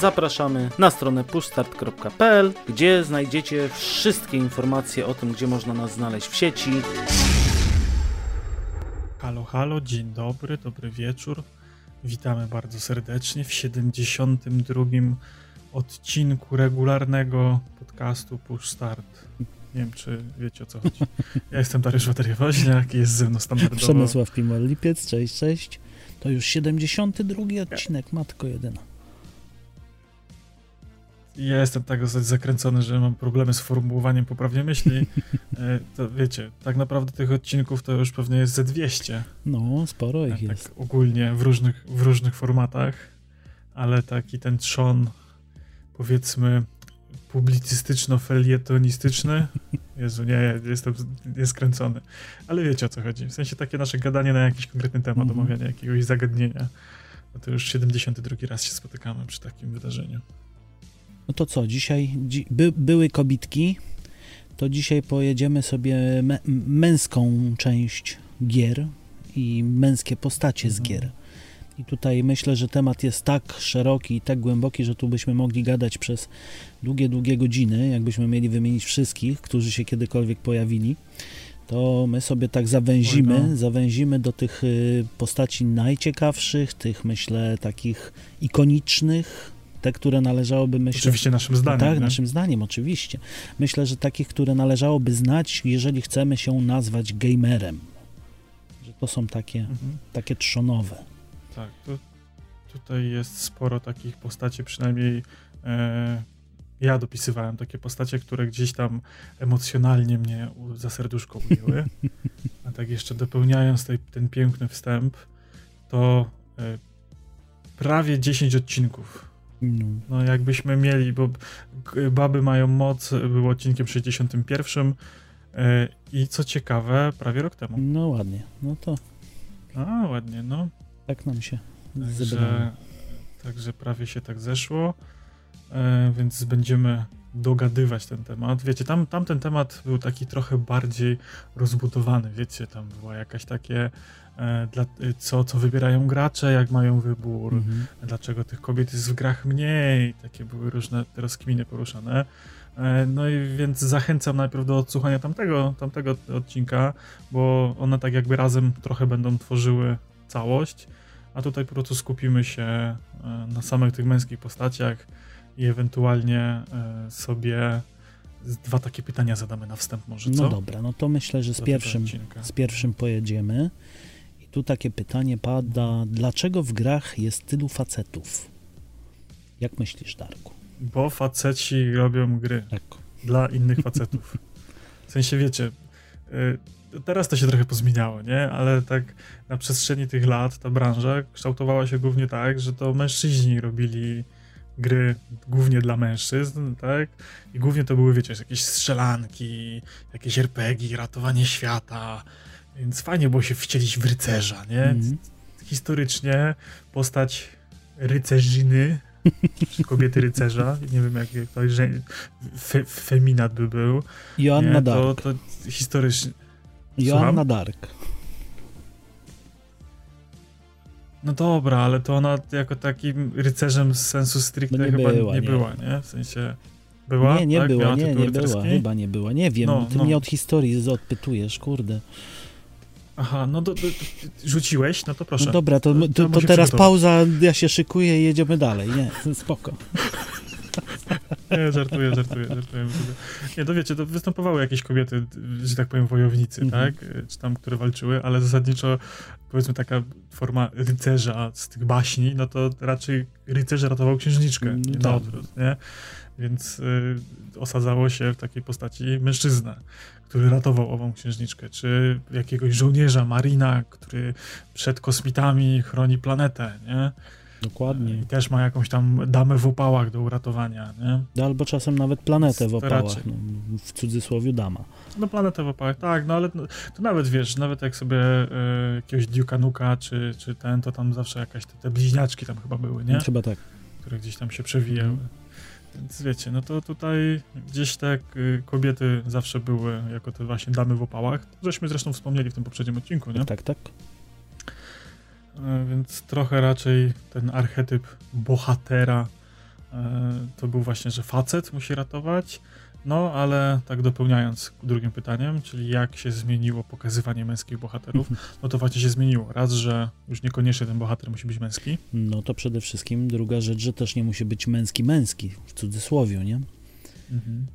Zapraszamy na stronę pushstart.pl, gdzie znajdziecie wszystkie informacje o tym, gdzie można nas znaleźć w sieci. Halo, halo, dzień dobry, dobry wieczór. Witamy bardzo serdecznie w 72. odcinku regularnego podcastu Push Start. Nie wiem, czy wiecie o co chodzi. Ja jestem Dariusz Wateria-Woźniak i jest ze mną standardowo... Przemysław Pimal-Lipiec, cześć, cześć. To już 72 odcinek, matko jedyna. Ja jestem tak dosyć zakręcony, że mam problemy z formułowaniem poprawnie myśli. E, to wiecie, tak naprawdę tych odcinków to już pewnie jest ze 200. No, sporo ich tak, jest. Ogólnie w różnych, w różnych formatach, ale taki ten trzon, powiedzmy, publicystyczno-felietonistyczny. Jezu, nie, jestem nieskręcony. Ale wiecie o co chodzi. W sensie takie nasze gadanie na jakiś konkretny temat, mm -hmm. omawianie jakiegoś zagadnienia. No to już 72 raz się spotykamy przy takim wydarzeniu. No to co, dzisiaj dzi by, były kobitki, to dzisiaj pojedziemy sobie męską część gier i męskie postacie z gier. I tutaj myślę, że temat jest tak szeroki i tak głęboki, że tu byśmy mogli gadać przez długie, długie godziny, jakbyśmy mieli wymienić wszystkich, którzy się kiedykolwiek pojawili. To my sobie tak zawęzimy, no. zawęzimy do tych y, postaci najciekawszych, tych myślę takich ikonicznych, te, które należałoby myślę... Oczywiście naszym zdaniem. Tak, nie? naszym zdaniem, oczywiście. Myślę, że takich, które należałoby znać, jeżeli chcemy się nazwać gamerem. Że to są takie, mhm. takie trzonowe. Tak, to, tutaj jest sporo takich postaci, przynajmniej e, ja dopisywałem takie postacie, które gdzieś tam emocjonalnie mnie u, za serduszko ujęły. A tak jeszcze dopełniając tej, ten piękny wstęp, to e, prawie 10 odcinków no. no jakbyśmy mieli, bo Baby mają moc, był odcinkiem 61 yy, i co ciekawe, prawie rok temu. No ładnie, no to. A, ładnie, no. Tak nam się także, także prawie się tak zeszło, yy, więc będziemy dogadywać ten temat. Wiecie, tam, tam ten temat był taki trochę bardziej rozbudowany, wiecie, tam była jakaś takie E, dla, co, co wybierają gracze, jak mają wybór, mhm. dlaczego tych kobiet jest w grach mniej, takie były różne teraz kminy poruszane. E, no i więc zachęcam najpierw do odsłuchania tamtego, tamtego odcinka, bo one tak jakby razem trochę będą tworzyły całość, a tutaj po prostu skupimy się e, na samych tych męskich postaciach i ewentualnie sobie dwa takie pytania zadamy na wstęp może, co? No dobra, no to myślę, że z pierwszym, z pierwszym pojedziemy tu takie pytanie pada, dlaczego w grach jest tylu facetów? Jak myślisz, Darku? Bo faceci robią gry tak. dla innych facetów. W sensie, wiecie, y, teraz to się trochę pozmieniało, nie? Ale tak na przestrzeni tych lat ta branża kształtowała się głównie tak, że to mężczyźni robili gry głównie dla mężczyzn, tak? I głównie to były, wiecie, jakieś strzelanki, jakieś RPG, ratowanie świata, więc fajnie było się wcielić w rycerza, nie? Mm. Historycznie postać rycerzyny, czy kobiety rycerza, nie wiem jak, jak to że fe, feminat by był. Joanna Dark. To, to historycznie... Joanna Dark. No dobra, ale to ona jako takim rycerzem z sensu stricte no nie chyba była, nie, nie, była, nie? W sensie... Była? Nie, nie tak? była, nie, nie była, chyba nie była, nie wiem, no, ty no. mnie od historii odpytujesz, kurde. Aha, no do, do, rzuciłeś, no to proszę. No dobra, to, to, to teraz pauza, ja się szykuję i jedziemy dalej. Nie, spoko. Nie, żartuję, żartuję, żartuję. Nie, to wiecie, to występowały jakieś kobiety, że tak powiem, wojownicy, -hmm. tak? Czy tam, które walczyły, ale zasadniczo, powiedzmy, taka forma rycerza z tych baśni, no to raczej rycerz ratował księżniczkę, mm, nie na tak. odwrót, nie? Więc y, osadzało się w takiej postaci mężczyznę który ratował ową księżniczkę, czy jakiegoś żołnierza, marina, który przed kosmitami chroni planetę, nie? Dokładnie. I też ma jakąś tam damę w opałach do uratowania, nie? No, albo czasem nawet planetę w opałach, no, w cudzysłowie dama. No planetę w opałach, tak, no ale to nawet wiesz, nawet jak sobie e, jakiegoś Duke'a Nuka, czy, czy ten, to tam zawsze jakaś te, te bliźniaczki tam chyba były, nie? Chyba tak. Które gdzieś tam się przewijały. Mm. Więc wiecie, no to tutaj gdzieś tak y, kobiety zawsze były jako te właśnie damy w opałach. Żeśmy zresztą wspomnieli w tym poprzednim odcinku, nie? Tak, tak. E, więc trochę raczej ten archetyp bohatera e, to był właśnie, że facet musi ratować. No, ale tak dopełniając drugim pytaniem, czyli jak się zmieniło pokazywanie męskich bohaterów, no to właśnie się zmieniło. Raz, że już niekoniecznie ten bohater musi być męski. No to przede wszystkim druga rzecz, że też nie musi być męski męski, w cudzysłowie, nie? Mhm.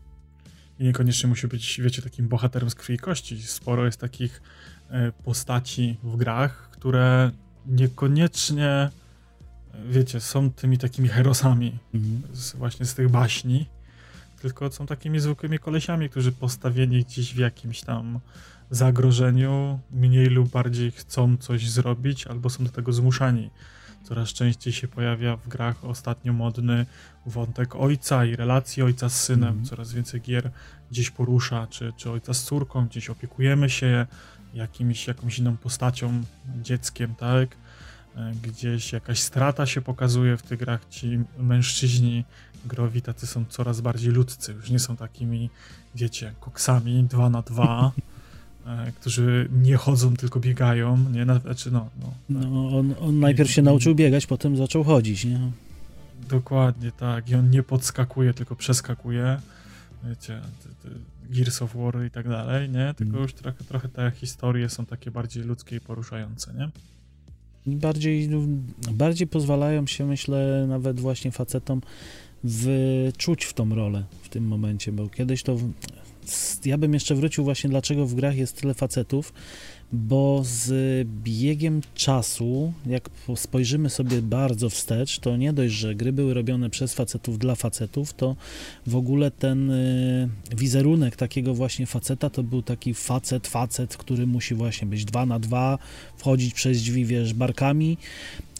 I niekoniecznie musi być, wiecie, takim bohaterem z krwi i kości. Sporo jest takich e, postaci w grach, które niekoniecznie, wiecie, są tymi takimi herosami Mhm. z, właśnie z tych baśni, tylko są takimi zwykłymi kolesiami, którzy postawieni gdzieś w jakimś tam zagrożeniu, mniej lub bardziej chcą coś zrobić, albo są do tego zmuszani. Coraz częściej się pojawia w grach ostatnio modny wątek ojca i relacji ojca z synem. Mhm. Coraz więcej gier gdzieś porusza, czy, czy ojca z córką, gdzieś opiekujemy się jakimś, jakąś inną postacią, dzieckiem, tak? E, Gdzieś jakaś strata się pokazuje w tych grach. Ci mężczyźni growi tacy są coraz bardziej ludzcy. Już nie są takimi, wiecie, koksami dwa na dwa, e, którzy nie chodzą, tylko biegają. Nie, na, znaczy no, no, tak. No, on, on najpierw się nauczył biegać, potem zaczął chodzić, nie? Dokładnie tak. I on nie podskakuje, tylko przeskakuje. Wiecie, Gears of War i tak dalej, nie? Tylko Mm. już trochę, trochę te historie są takie bardziej ludzkie i poruszające, nie? Bardziej, bardziej pozwalają się, myślę, nawet właśnie facetom wczuć w tą rolę w tym momencie, bo kiedyś to. Ja bym jeszcze wrócił właśnie, dlaczego w grach jest tyle facetów, bo z biegiem czasu, jak po- spojrzymy sobie bardzo wstecz, to nie dość, że gry były robione przez facetów dla facetów, to w ogóle ten y, wizerunek takiego właśnie faceta to był taki facet, facet, który musi właśnie być dwa na dwa, wchodzić przez drzwi, wiesz, barkami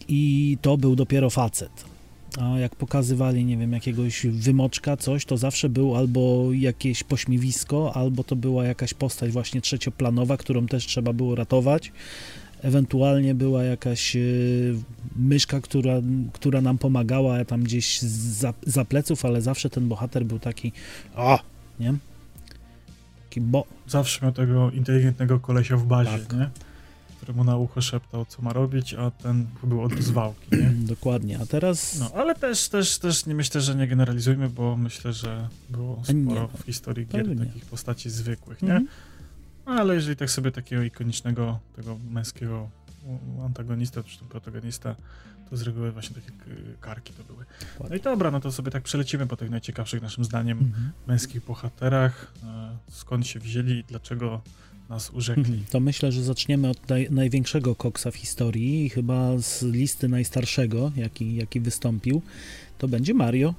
i to był dopiero facet. A jak pokazywali, nie wiem, jakiegoś wymoczka, coś, to zawsze był albo jakieś pośmiewisko, albo to była jakaś postać właśnie trzecioplanowa, którą też trzeba było ratować. Ewentualnie była jakaś e, myszka, która, która nam pomagała tam gdzieś za, za pleców, ale zawsze ten bohater był taki, o, nie? Taki bo, Zawsze miał tego inteligentnego kolesia w bazie, Tak. nie? Któremu na ucho szeptał, co ma robić, a ten był od zwałki, nie? dokładnie. A teraz No, ale też, też, też nie myślę, że nie generalizujmy, bo myślę, że było nie, sporo w historii gier pewnie. takich postaci zwykłych, nie? Mhm. Ale jeżeli tak sobie takiego ikonicznego, tego męskiego antagonista, czy tam protagonista, to z reguły właśnie takie karki to były. No i dobra, no to sobie tak przelecimy po tych najciekawszych naszym zdaniem Mhm. męskich bohaterach, e, skąd się wzięli i dlaczego nas urzekli. Mhm. To myślę, że zaczniemy od naj, największego koksa w historii i chyba z listy najstarszego, jaki, jaki wystąpił, to będzie Mario,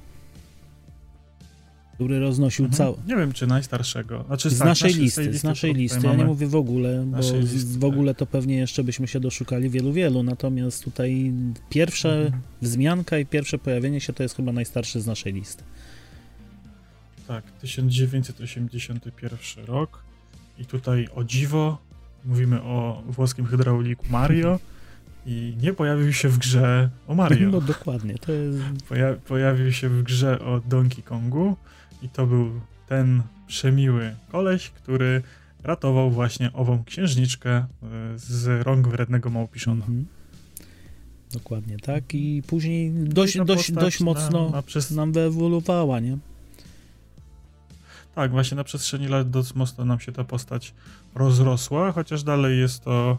który roznosił Mhm. cały. Nie wiem, czy najstarszego. Znaczy, Z tak, naszej nasz- listy, z naszej listy. Ja nie mówię w ogóle, bo Naszej listy, w ogóle to pewnie jeszcze byśmy się doszukali wielu, wielu. Natomiast tutaj pierwsza Mhm. wzmianka i pierwsze pojawienie się to jest chyba najstarszy z naszej listy. Tak, 1981 rok. I tutaj o dziwo mówimy o włoskim hydrauliku Mario. I nie pojawił się w grze o Mario. No dokładnie, to jest Poja pojawił się w grze o Donkey Kongu. I to był ten przemiły koleś, który ratował właśnie ową księżniczkę e, z rąk wrednego małpiszona. Mhm. Dokładnie tak. I później dość, dość, dość na- mocno na przez- nam wyewoluowała, nie? Tak, właśnie na przestrzeni lat dość mocno nam się ta postać rozrosła, chociaż dalej jest to.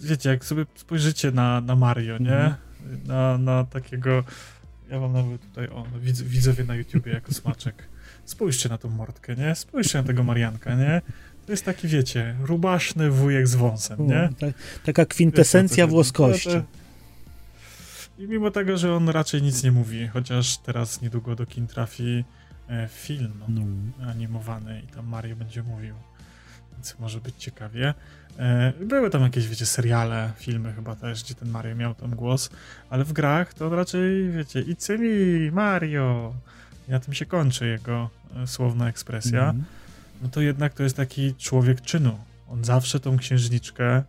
Wiecie, jak sobie spojrzycie na, na Mario, nie? Mhm. Na, na takiego. Ja mam nawet tutaj, o, no, widz, widzowie na YouTubie jako smaczek. Spójrzcie na tą mordkę, nie? Spójrzcie na tego Marianka, nie? To jest taki, wiecie, rubaszny wujek z wąsem, nie? Tak, taka kwintesencja włoskości. chodzi. I mimo tego, że on raczej nic nie mówi, chociaż teraz niedługo do kin trafi film No. animowany i tam Mario będzie mówił, więc może być ciekawie. E, były tam jakieś, wiecie, seriale, filmy chyba też, gdzie ten Mario miał tam głos, ale w grach to raczej, wiecie, it's me, Mario. I na tym się kończy jego e, słowna ekspresja. Mhm. No to jednak to jest taki człowiek czynu. On zawsze tą księżniczkę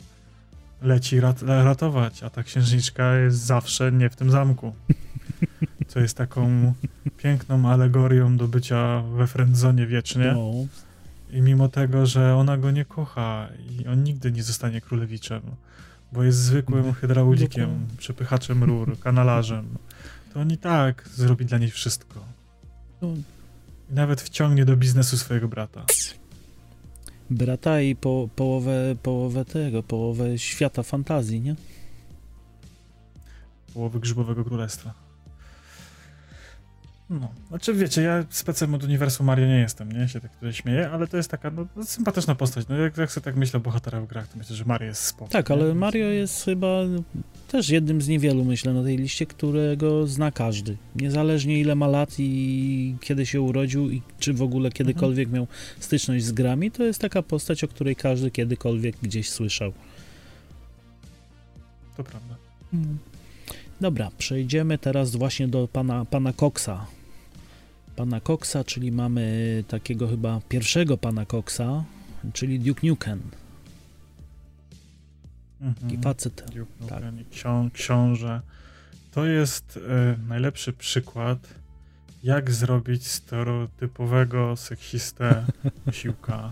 leci rat ratować, a ta księżniczka jest zawsze nie w tym zamku. Co jest taką piękną alegorią do bycia we friendzone wiecznie. No, I mimo tego, że ona go nie kocha i on nigdy nie zostanie królewiczem, bo jest zwykłym hydraulikiem, Dokładnie. przepychaczem rur, kanalarzem, to on i tak zrobi dla niej wszystko. No. I nawet wciągnie do biznesu swojego brata. Brata i po, połowę, połowę tego, połowę świata fantazji, nie? Połowy Grzybowego Królestwa. No, znaczy wiecie, ja specem od uniwersum Mario nie jestem, nie? Się tak tutaj śmieję, ale to jest taka no, no, sympatyczna postać. No jak, jak sobie tak myślę o bohaterach w grach, to myślę, że Mario jest spoko. Tak, nie? ale Mario jest chyba też jednym z niewielu, myślę, na tej liście, którego zna każdy. Niezależnie ile ma lat i kiedy się urodził i czy w ogóle kiedykolwiek miał styczność z grami, to jest taka postać, o której każdy kiedykolwiek gdzieś słyszał. To prawda. Dobra, przejdziemy teraz właśnie do pana, pana Coxa. Pana Coxa, czyli mamy takiego chyba pierwszego pana Coxa, czyli Duke Nukem. Mhm. Taki facet. Duke Tak. Ksią, książę. To jest e, najlepszy przykład, jak zrobić stereotypowego seksistę siłka.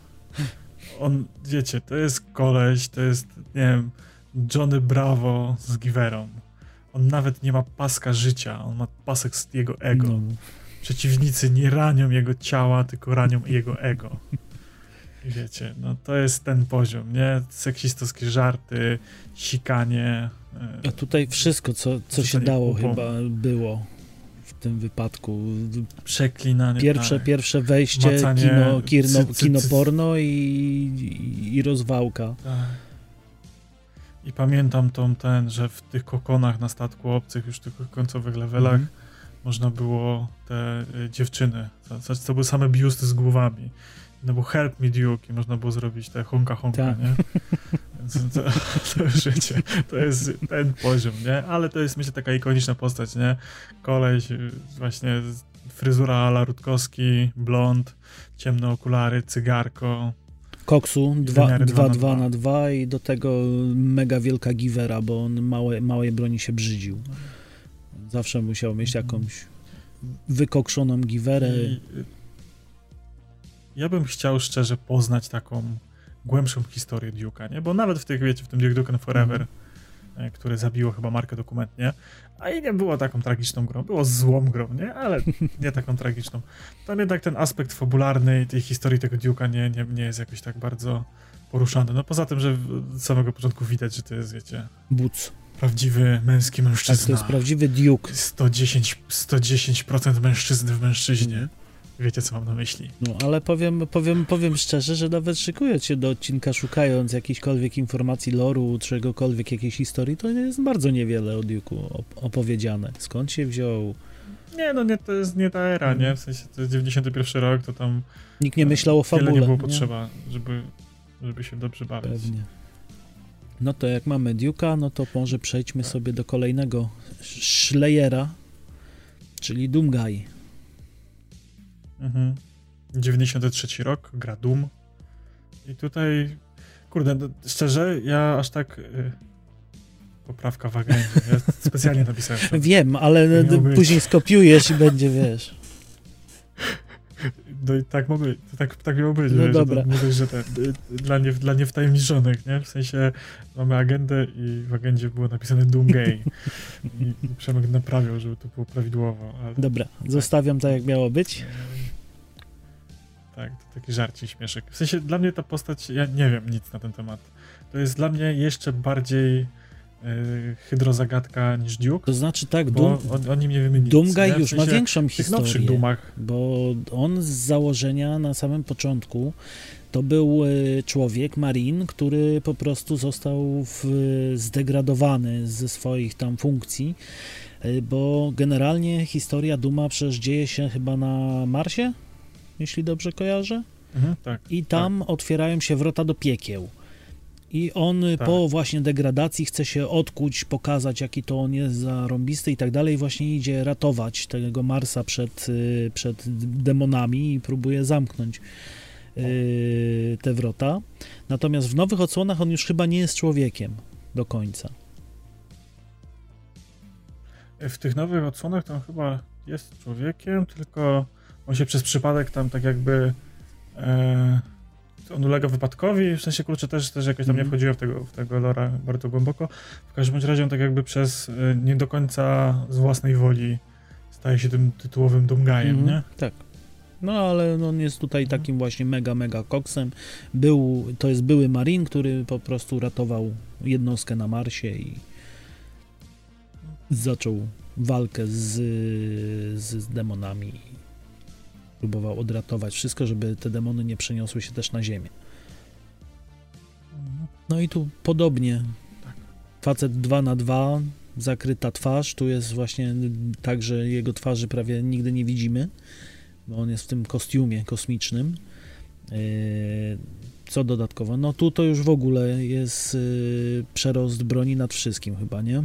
On, wiecie, to jest koleś, to jest, nie wiem, Johnny Bravo z Giverą. On nawet nie ma paska życia, on ma pasek z jego ego. No. Przeciwnicy nie ranią jego ciała, tylko ranią jego ego. Wiecie, no to jest ten poziom, nie? Seksistowskie żarty, sikanie. e, A tutaj wszystko, co, co się dało kupą. chyba było w tym wypadku. Przeklinanie. Pierwsze, tak. pierwsze wejście, Macanie kino, kino, cy- cy- kino porno i, i, i rozwałka. Tak. I pamiętam tą ten, że w tych kokonach na statku obcych, już w tych końcowych levelach, Mhm. można było te y, dziewczyny, to, to, były same biusty z głowami. No był Help Me Duke i można było zrobić te honka honka, Tak. nie? Więc to, to wiecie, to jest ten poziom, nie? Ale to jest myślę taka ikoniczna postać, nie? Koleś, y, właśnie fryzura ala Rutkowski, blond, ciemne okulary, cygarko. Koksu 2 wymiary dwa na 2 dwa. na 2 i do tego mega wielka givera, bo on małe, małej broni się brzydził. Zawsze musiał mieć Mhm. jakąś wykokszoną giwerę. I, y, ja bym chciał szczerze poznać taką głębszą historię Duke'a, nie? Bo nawet w tych, wiecie, w tym Duke Nukem Forever, e, które zabiło chyba markę dokumentnie, a i nie było taką tragiczną grą, było złą grą, nie? Ale nie taką tragiczną. Tam jednak ten aspekt fabularny i tej historii tego Duke'a nie, nie, nie jest jakoś tak bardzo poruszany. No poza tym, że od samego początku widać, że to jest, wiecie, Buc. prawdziwy męski Tak, mężczyzna. to jest prawdziwy Duke. 110%, 110% mężczyzny w mężczyźnie. Mhm. Wiecie, co mam na myśli. No, ale powiem, powiem, powiem szczerze, że nawet szykując się do odcinka, szukając jakiejśkolwiek informacji loru, czegokolwiek, jakiejś historii, to jest bardzo niewiele o Duke'u op- opowiedziane. Skąd się wziął? Nie, no nie, to jest nie ta era, nie? W sensie to jest 91 rok, to tam Nikt nie myślał o fabule. nie było potrzeba, żeby, żeby się dobrze bawić. Pewnie. No to jak mamy Duke'a, no to może przejdźmy sobie do kolejnego Schleiera, czyli Doomguy. Mhm. 93 rok, gra Doom. I tutaj, kurde, szczerze, ja aż tak... Y, poprawka w agendzie. Ja specjalnie napisałem to. Wiem, ale później skopiujesz i będzie, wiesz. No i tak mogło, tak, tak miało być. No dobra. Że to, dość, że ten, dla, nie, dla niewtajemniczonych, nie? W sensie mamy agendę i w agendzie było napisane Doom Gay. I, I Przemek naprawiał, żeby to było prawidłowo. Ale, Dobra, zostawiam tak, jak miało być. Tak, to taki żarci śmieszek. W sensie dla mnie ta postać, ja nie wiem nic na ten temat. To jest dla mnie jeszcze bardziej y, hydrozagadka niż Duke, To znaczy tak, Doom, on, oni mnie wymienili. Doomguy? W już ma sensie większą W tych nowszych historię. Doomach bo on z założenia na samym początku to był e, człowiek, marin, który po prostu został w, zdegradowany ze swoich tam funkcji, e, bo generalnie historia Duma przecież dzieje się chyba na Marsie, jeśli dobrze kojarzę, mhm, tak. i tam otwierają się wrota do piekieł. I on Tak. po właśnie degradacji chce się odkuć, pokazać jaki to on jest zarąbisty i tak dalej. Właśnie idzie ratować tego Marsa przed, y, przed demonami i próbuje zamknąć y, te wrota. Natomiast w nowych odsłonach on już chyba nie jest człowiekiem do końca. W tych nowych odsłonach to on chyba jest człowiekiem, tylko on się przez przypadek tam tak jakby e, on ulega wypadkowi, w sensie kurczę też, też jakoś tam nie Mhm. wchodziłem w tego, w tego lora bardzo głęboko. W każdym razie on tak jakby przez y, nie do końca z własnej woli staje się tym tytułowym Doomguyem, Mhm, nie? Tak. No ale on jest tutaj takim właśnie mega, mega koksem. Był, to jest były Marin, który po prostu ratował jednostkę na Marsie i zaczął walkę z, z demonami. Próbował odratować wszystko, żeby te demony nie przeniosły się też na Ziemię. No i tu podobnie. Tak. Facet 2 na 2 zakryta twarz. Tu jest właśnie tak, że jego twarzy prawie nigdy nie widzimy, bo on jest w tym kostiumie kosmicznym. Yy, Co dodatkowo? No tu to już w ogóle jest yy, przerost broni nad wszystkim chyba, nie?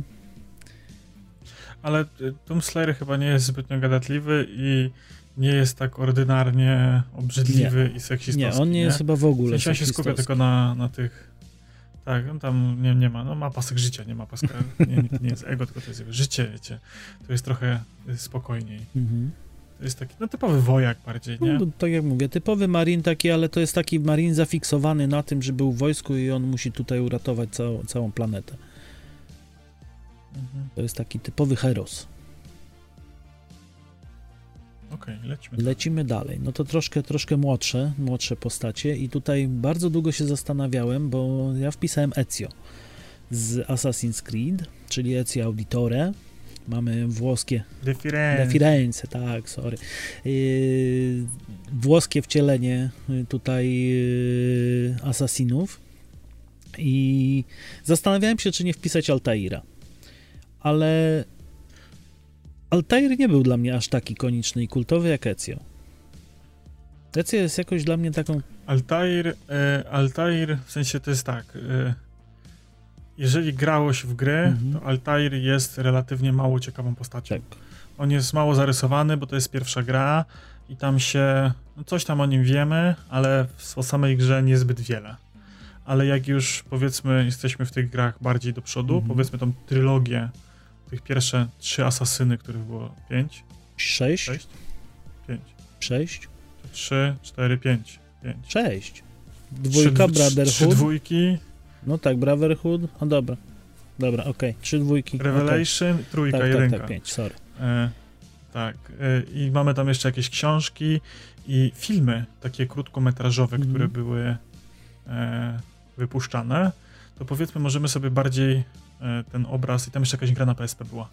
Ale y, Tomb Slayer chyba nie jest zbytnio gadatliwy i nie jest tak ordynarnie obrzydliwy i seksistowski. Nie, on nie jest chyba w W ogóle sensie on się seksistowski. tylko na, na tych... Tak, on tam nie, nie ma, no ma pasek życia, nie ma paska, nie, nie, to nie jest ego, tylko to jest jego życie, wiecie. To jest trochę spokojniej. Mhm. To jest taki, no typowy wojak bardziej, nie? No, tak jak mówię, typowy marin taki, ale to jest taki marin zafiksowany na tym, że był w wojsku i on musi tutaj uratować całą, całą planetę. Mhm. To jest taki typowy heros. Okej, lećmy. Lecimy dalej. No to troszkę, troszkę młodsze, młodsze postacie i tutaj bardzo długo się zastanawiałem, bo ja wpisałem Ezio z Assassin's Creed, czyli Ezio Auditore. Mamy włoskie De Firenze. De Firenze, tak, sorry. Yy, włoskie wcielenie tutaj yy, asasinów i zastanawiałem się, czy nie wpisać Altaira. Ale Altair nie był dla mnie aż taki ikoniczny i kultowy jak Ezio. Ezio jest jakoś dla mnie taką... Altair, e, Altair, w sensie to jest tak, e, jeżeli grało się w gry, Mhm. to Altair jest relatywnie mało ciekawą postacią. Tak. On jest mało zarysowany, bo to jest pierwsza gra i tam się, no coś tam o nim wiemy, ale w- o samej grze niezbyt wiele. Ale jak już powiedzmy jesteśmy w tych grach bardziej do przodu, Mhm. powiedzmy tą trylogię, tych pierwsze trzy asasyny, których było pięć, Sześć? Sześć? pięć, Sześć? trzy, cztery, pięć, pięć. Sześć. Trzy, Dwójka, Trzy Brotherhood. dwójki, No tak, Brotherhood. O dobra. Dobra, okej. Trzy dwójki. Revelation, trójka, Tak, tak, jedynka. tak, pięć, sorry. E, tak. E, I mamy tam jeszcze jakieś książki i filmy takie krótkometrażowe, Mhm. które były e, wypuszczane. To powiedzmy, możemy sobie bardziej ten obraz, i tam jeszcze jakaś gra na PSP była,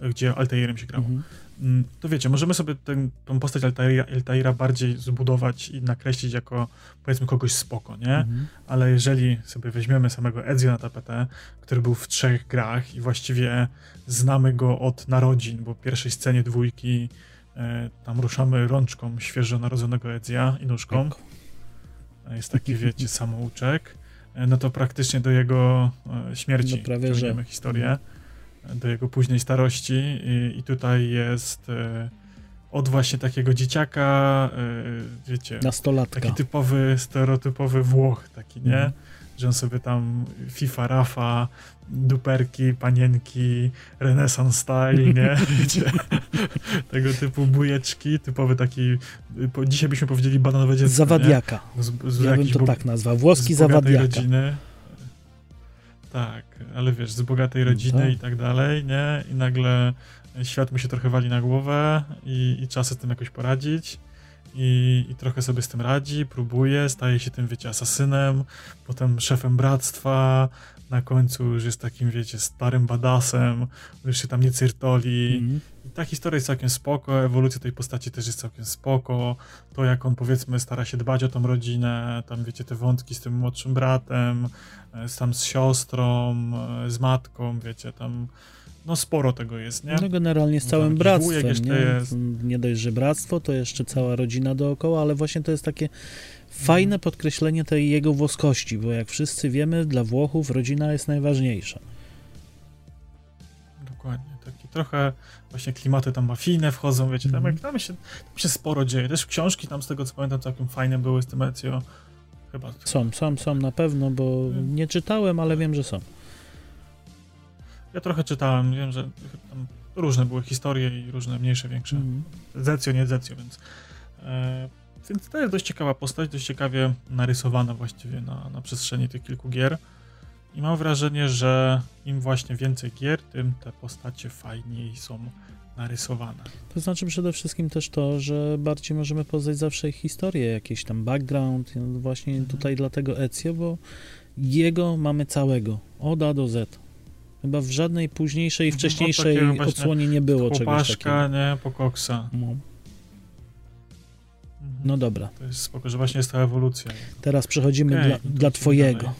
e, gdzie Altairem się grało. Mhm. Mm, To wiecie, możemy sobie ten, tą postać Altaira, Altaira bardziej zbudować i nakreślić jako powiedzmy kogoś spoko, nie? Mhm. ale jeżeli sobie weźmiemy samego Ezio na tapetę, który był w trzech grach i właściwie znamy go od narodzin, bo w pierwszej scenie dwójki e, tam ruszamy rączką świeżo narodzonego Ezia i nóżką, Tak. E, jest taki, wiecie, samouczek, e, no to praktycznie do jego e, śmierci No prawie, że. historię, e, do jego późnej starości i, i tutaj jest e, od właśnie takiego dzieciaka, e, wiecie, Nastolatka. Taki typowy, stereotypowy Włoch, taki, nie? Mhm. Że on sobie tam FIFA, Rafa, duperki, panienki, renesans style, nie? Wiecie? Tego typu bujeczki, typowy taki, po, dzisiaj byśmy powiedzieli bananowe dziecko, Zawadiaka. nie? Z, z Ja bym to tak nazwał. Włoski z zawadiaka. rodziny. Tak, ale wiesz, z bogatej No rodziny tak. i tak dalej, nie? I nagle świat mu się trochę wali na głowę i, i trzeba sobie z tym jakoś poradzić. I, I trochę sobie z tym radzi, próbuje, staje się tym, wiecie, asasynem, potem szefem bractwa, na końcu już jest takim, wiecie, starym badasem, już się tam nie cyrtoli. Mhm. I ta historia jest całkiem spoko, ewolucja tej postaci też jest całkiem spoko. To jak on powiedzmy stara się dbać o tą rodzinę, tam wiecie te wątki z tym młodszym bratem, e, z- tam z siostrą, e, z matką, wiecie, tam no sporo tego jest, nie? No generalnie z No, całym jakiś bractwem, nie? jest. nie dość, że bractwo, to jeszcze cała rodzina dookoła, ale właśnie to jest takie fajne podkreślenie tej jego włoskości, bo jak wszyscy wiemy, dla Włochów rodzina jest najważniejsza. Dokładnie, taki trochę właśnie klimaty tam mafijne wchodzą, wiecie, tam, Mhm. jak, tam, się, tam się sporo dzieje. Też książki tam z tego co pamiętam całkiem fajne były z tym Ezio. Chyba Są, są, są na pewno, bo Mhm. nie czytałem, ale wiem, że są. Ja trochę czytałem, wiem, że tam różne były historie i różne mniejsze, większe. Mhm. Zecjo, nie Zecjo, więc e, więc to jest dość ciekawa postać, dość ciekawie narysowana właściwie na, na przestrzeni tych kilku gier. I mam wrażenie, że im właśnie więcej gier, tym te postacie fajniej są narysowane. To znaczy przede wszystkim też to, że bardziej możemy poznać zawsze ich historię, jakiś tam background, właśnie mhm. tutaj dlatego Ezio, bo jego mamy całego, od A do Z. Chyba w żadnej późniejszej, mhm, wcześniejszej odsłonie nie było czegoś takiego. nie, po koksa. No. Mhm. no. dobra. To jest spoko, że właśnie jest ta ewolucja. Teraz przechodzimy okay, dla, dla twojego dalej.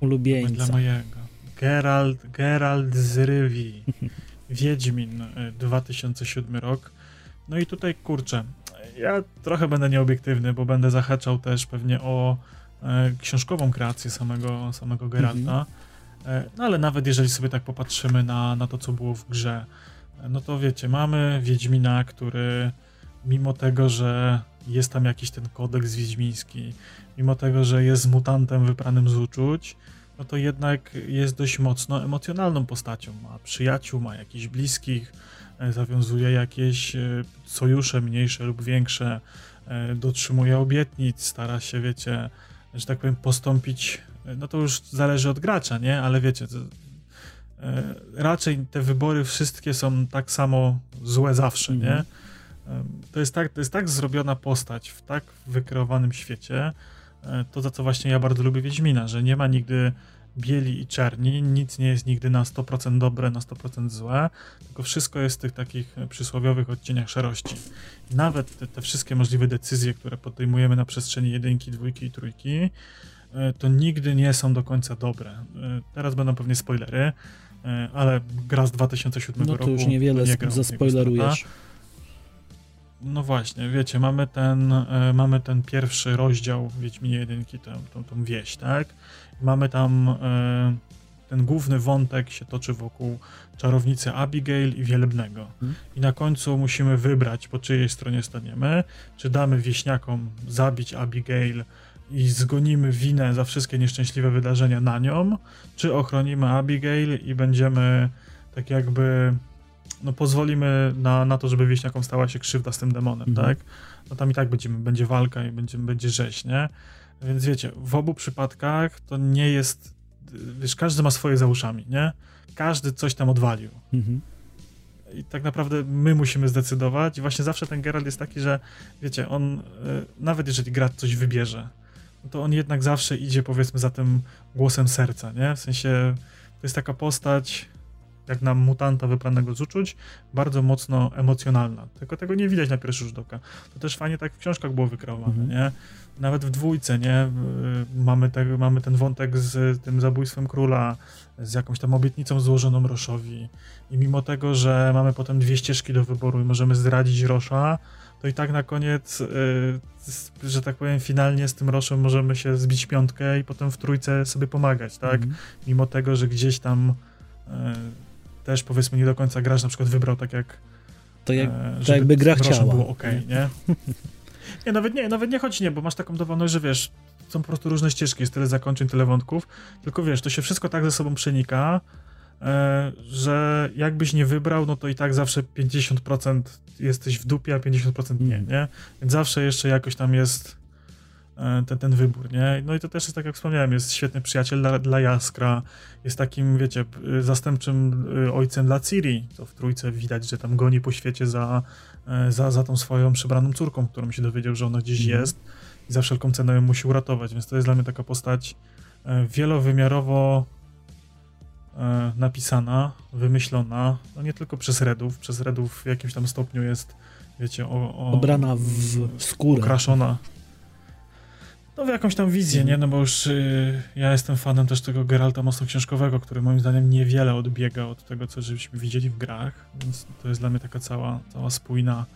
ulubieńca. Dla mojego. Geralt, Geralt z Rywi. Wiedźmin 2007 e, rok. No i tutaj kurczę, ja trochę będę nieobiektywny, bo będę zahaczał też pewnie o e, książkową kreację samego, samego Geralta. E, no ale nawet jeżeli sobie tak popatrzymy na, na to, co było w grze, e, no to wiecie, mamy Wiedźmina, który mimo tego, że jest tam jakiś ten kodeks wiedźmiński, mimo tego, że jest mutantem wypranym z uczuć, no to jednak jest dość mocno emocjonalną postacią. Ma przyjaciół, ma jakichś bliskich, e, zawiązuje jakieś e, sojusze mniejsze lub większe, e, dotrzymuje obietnic, stara się, wiecie, że tak powiem, postąpić. No to już zależy od gracza, nie? Ale wiecie, to, raczej te wybory wszystkie są tak samo złe zawsze, nie? Mhm. To jest, tak, to jest tak zrobiona postać w tak wykreowanym świecie, E, to, za co właśnie ja bardzo lubię Wiedźmina, że nie ma nigdy bieli i czerni, nic nie jest nigdy na 100% dobre, na 100% złe, tylko wszystko jest w tych takich przysłowiowych odcieniach szarości. I nawet te, te wszystkie możliwe decyzje, które podejmujemy na przestrzeni jedynki, dwójki i trójki, e, to nigdy nie są do końca dobre. E, teraz będą pewnie spoilery, ale gra z 2007 roku. No to już niewiele nie zaspoilerujesz. No właśnie, wiecie, mamy ten, e, mamy ten pierwszy rozdział Wiedźminie jedynki, tę, tą, tą wieś, tak? Mamy tam e, ten główny wątek się toczy wokół czarownicy Abigail i Wielebnego. Hmm. I na końcu musimy wybrać, po czyjej stronie staniemy. Czy damy wieśniakom zabić Abigail i zgonimy winę za wszystkie nieszczęśliwe wydarzenia na nią, czy ochronimy Abigail i będziemy tak jakby no, pozwolimy na, na to, żeby wieśniakom stała się krzywda z tym demonem, mhm. tak? No tam i tak będziemy, będzie walka i będzie, będzie rzeź, nie? Więc wiecie, w obu przypadkach to nie jest, wiesz, każdy ma swoje za uszami, nie? Każdy coś tam odwalił. Mhm. I tak naprawdę my musimy zdecydować i właśnie zawsze ten Geralt jest taki, że wiecie, on, e, nawet jeżeli gra coś wybierze, to on jednak zawsze idzie powiedzmy za tym głosem serca, nie? W sensie to jest taka postać, jak na mutanta wypranego z uczuć, bardzo mocno emocjonalna. Tylko tego nie widać na pierwszy rzut oka. To też fajnie tak w książkach było wykreowane, mhm. nie? Nawet w dwójce, nie? Y, mamy, te, mamy ten wątek z tym zabójstwem króla, z jakąś tam obietnicą złożoną Roszowi. I mimo tego, że mamy potem dwie ścieżki do wyboru i możemy zdradzić Rosza, to i tak na koniec, yy, że tak powiem, finalnie z tym Roszem możemy się zbić piątkę i potem w trójce sobie pomagać, tak? Mhm. Mimo tego, że gdzieś tam yy, też powiedzmy nie do końca gracz na przykład wybrał tak jak to, jak, e, to jakby gra chciała. było ok, nie? nie? nawet nie, nawet nie chodzi nie, bo masz taką dowolność, że wiesz, są po prostu różne ścieżki, jest tyle zakończeń, tyle wątków, tylko wiesz, to się wszystko tak ze sobą przenika, że jakbyś nie wybrał, no to i tak zawsze 50% jesteś w dupie, a 50% nie, mm. nie? Więc zawsze jeszcze jakoś tam jest E, ten, ten wybór, nie? No i to też jest, tak jak wspomniałem, jest świetny przyjaciel dla, dla Jaskra, jest takim, wiecie, zastępczym y, ojcem dla Ciri, to w trójce widać, że tam goni po świecie za, e, za, za tą swoją przybraną córką, którą się dowiedział, że ona gdzieś mhm. jest i za wszelką cenę ją musi uratować, więc to jest dla mnie taka postać e, wielowymiarowo napisana, wymyślona, no nie tylko przez Redów, przez Redów w jakimś tam stopniu jest, wiecie, o, o, obrana w, skórę. Okraszona no w jakąś tam wizję, nie? No bo już y, ja jestem fanem też tego Geralta mocno książkowego, który moim zdaniem niewiele odbiega od tego, co żeśmy widzieli w grach, więc to jest dla mnie taka cała, cała spójna,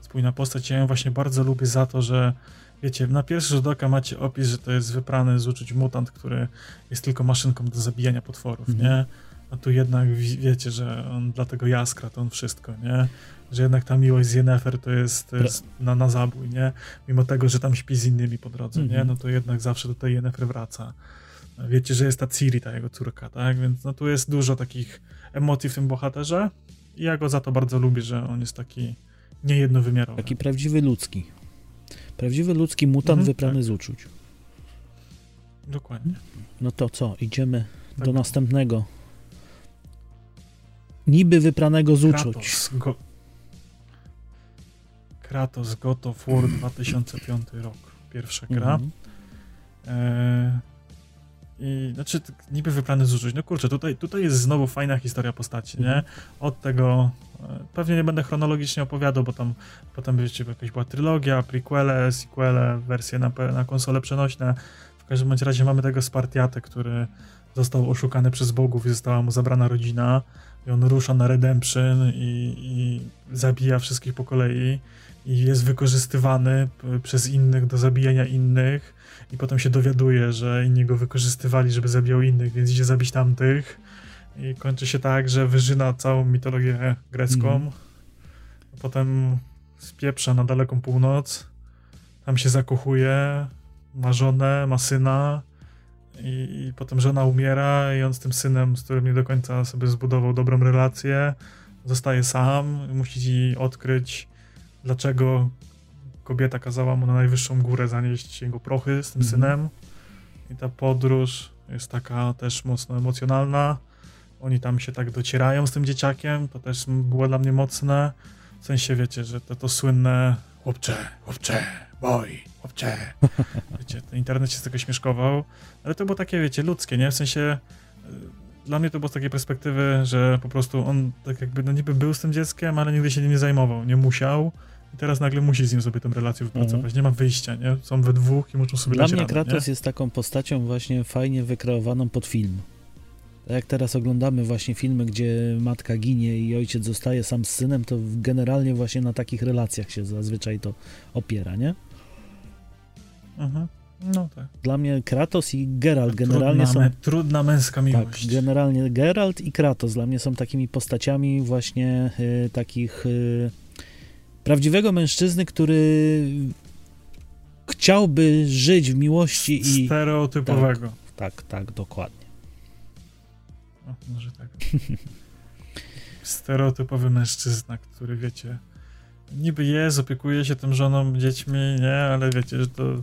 spójna postać. Ja ją właśnie bardzo lubię za to, że wiecie, na pierwszy rzut oka macie opis, że to jest wyprany z uczuć mutant, który jest tylko maszynką do zabijania potworów, mm. nie? A tu jednak wiecie, że on dla tego jaskra to on wszystko, nie? że jednak ta miłość z Yennefer to jest, to jest na, na zabój, nie? Mimo tego, że tam śpi z innymi po drodze, nie? Mhm. No to jednak zawsze do tej Yennefer wraca. Wiecie, że jest ta Ciri, ta jego córka, tak? Więc no tu jest dużo takich emocji w tym bohaterze i ja go za to bardzo lubię, że on jest taki niejednowymiarowy. Taki prawdziwy ludzki. Prawdziwy ludzki mutant Mhm, wyprany tak. z uczuć. Dokładnie. No to co, idziemy Tak. do następnego. Niby wypranego z uczuć. Kratos, go... Kratos God of War 2005 rok. Pierwsza gra. Mhm. E, I znaczy, niby wyplany z uczuć. No kurczę, tutaj, tutaj jest znowu fajna historia postaci, nie? Mhm. Od tego, e, pewnie nie będę chronologicznie opowiadał, bo tam potem wiecie, jakaś była trylogia, prequele, sequele, wersje na, na konsole przenośne. W każdym bądź razie mamy tego Spartiatę, który został oszukany przez bogów i została mu zabrana rodzina. I on rusza na Redemption i, i zabija wszystkich po kolei. I jest wykorzystywany p- przez innych do zabijania innych i potem się dowiaduje, że inni go wykorzystywali, żeby zabijał innych, więc idzie zabić tamtych. I kończy się tak, że wyżyna całą mitologię grecką. Mhm. Potem spieprza na daleką północ. Tam się zakochuje, ma żonę, ma syna. I, I potem żona umiera, i on z tym synem, z którym nie do końca sobie zbudował dobrą relację, zostaje sam, musi odkryć, dlaczego kobieta kazała mu na najwyższą górę zanieść jego prochy z tym Mhm. synem. I ta podróż jest taka też mocno emocjonalna. Oni tam się tak docierają z tym dzieciakiem, to też było dla mnie mocne. W sensie, wiecie, że to, to słynne chłopcze, chłopcze, boy, chłopcze. Wiecie, ten internet się z tego śmieszkował, ale to było takie, wiecie, ludzkie, nie? W sensie, y, dla mnie to było z takiej perspektywy, że po prostu on tak jakby, no niby był z tym dzieckiem, ale nigdy się nim nie zajmował, nie musiał. I teraz nagle musi z nim sobie tę relację wypracować. Mhm. Nie ma wyjścia, nie? Są we dwóch i muszą sobie Dla dać mnie radę, Kratos nie? jest taką postacią właśnie fajnie wykreowaną pod film. Tak jak teraz oglądamy właśnie filmy, gdzie matka ginie i ojciec zostaje sam z synem, to generalnie właśnie na takich relacjach się zazwyczaj to opiera, nie? Mhm. No tak. Dla mnie Kratos i Geralt generalnie trudna, są... trudna męska Tak, miłość. generalnie Geralt i Kratos dla mnie są takimi postaciami właśnie y, takich y, prawdziwego mężczyzny, który chciałby żyć w miłości i... Stereotypowego. Tak, tak, dokładnie. O, może tak. Stereotypowy mężczyzna, który wiecie, niby jest, opiekuje się tym żoną, dziećmi, nie, ale wiecie, że to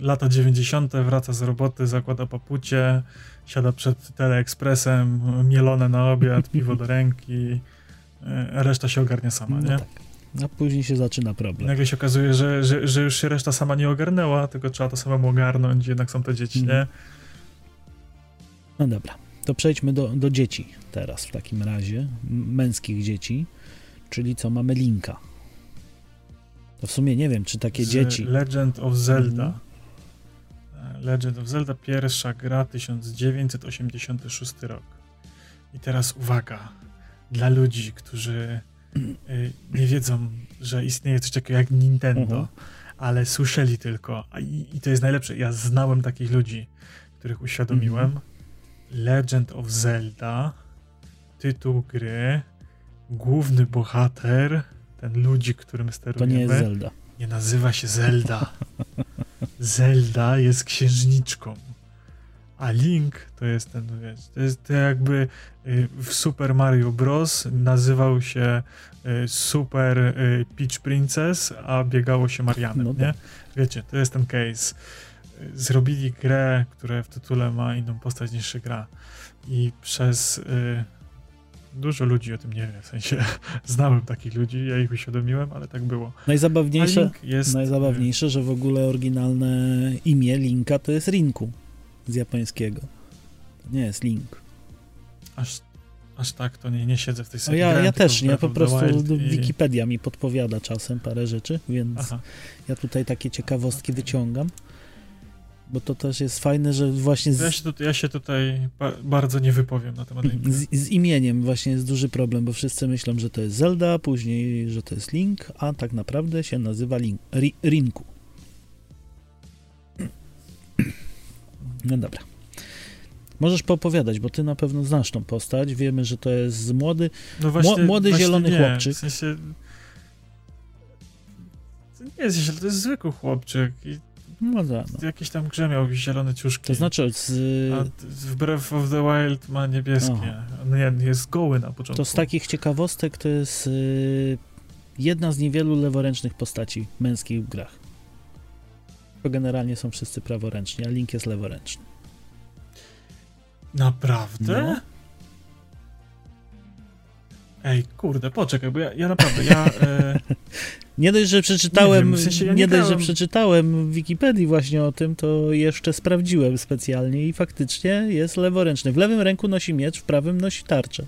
lata 90. wraca z roboty, zakłada papucie, siada przed teleekspresem, mielone na obiad, piwo do ręki, e, reszta się ogarnia sama, No nie? tak. A później się zaczyna problem. nagle się okazuje, że, że, że już się reszta sama nie ogarnęła, tylko trzeba to samemu ogarnąć, jednak są te dzieci, Mhm. nie? No dobra, to przejdźmy do, do dzieci teraz w takim razie, męskich dzieci, czyli co, mamy Linka. To w sumie nie wiem, czy takie z dzieci... Legend of Zelda. Mhm. Legend of Zelda, pierwsza gra 1986 rok. I teraz uwaga, dla ludzi, którzy y, nie wiedzą, że istnieje coś takiego jak Nintendo, Mhm. ale słyszeli tylko, a i, i to jest najlepsze, ja znałem takich ludzi, których uświadomiłem. Mhm. Legend of Zelda, tytuł gry, główny bohater, ten ludzi, którym To sterujemy. nie jest Zelda. Nie nazywa się Zelda. Zelda jest księżniczką. A Link to jest ten, wiesz, to jest to jakby y, w Super Mario Bros. nazywał się y, Super y, Peach Princess, a biegało się Marianem, No nie? tak. Wiecie, to jest ten case. Zrobili grę, która w tytule ma inną postać niż gra. I przez dużo ludzi o tym nie wie, w sensie znałem takich ludzi, ja ich uświadomiłem, ale tak było. Najzabawniejsze, jest, najzabawniejsze, że w ogóle oryginalne imię Linka to jest Rinku z japońskiego. To nie jest Link. Aż, aż tak to nie, nie siedzę w tej serii. ja, Grałem ja też nie, po prostu i- Wikipedia mi podpowiada czasem parę rzeczy, więc Aha. ja tutaj takie ciekawostki wyciągam. Bo to też jest fajne, że właśnie Ja z, się, tu, ja się tutaj ba bardzo nie wypowiem na temat Linka. z, z imieniem właśnie jest duży problem, bo wszyscy myślą, że to jest Zelda, później, że to jest Link, a tak naprawdę się nazywa Link, Ri, Rinku. No dobra. Możesz poopowiadać, bo ty na pewno znasz tą postać. Wiemy, że to jest młody. No właśnie, młody, właśnie zielony nie, chłopczyk. W sensie... To nie jest zielony, to jest zwykły chłopczyk i No, da, no. w jakiejś tam grze miał zielone ciuszki. To znaczy, z, A t- w Breath of the Wild ma niebieskie. No nie, jest goły na początku. to z takich ciekawostek to jest y, jedna z niewielu leworęcznych postaci męskich w grach. to generalnie są wszyscy praworęczni, a Link jest leworęczny. Naprawdę? No. Ej, kurde, poczekaj, bo ja, ja naprawdę, ja... E, Nie dość, że przeczytałem, Nie wiem, w sensie ja nie, nie dość, że przeczytałem w Wikipedii właśnie o tym, to jeszcze sprawdziłem specjalnie i faktycznie jest leworęczny. W lewym ręku nosi miecz, w prawym nosi tarczę.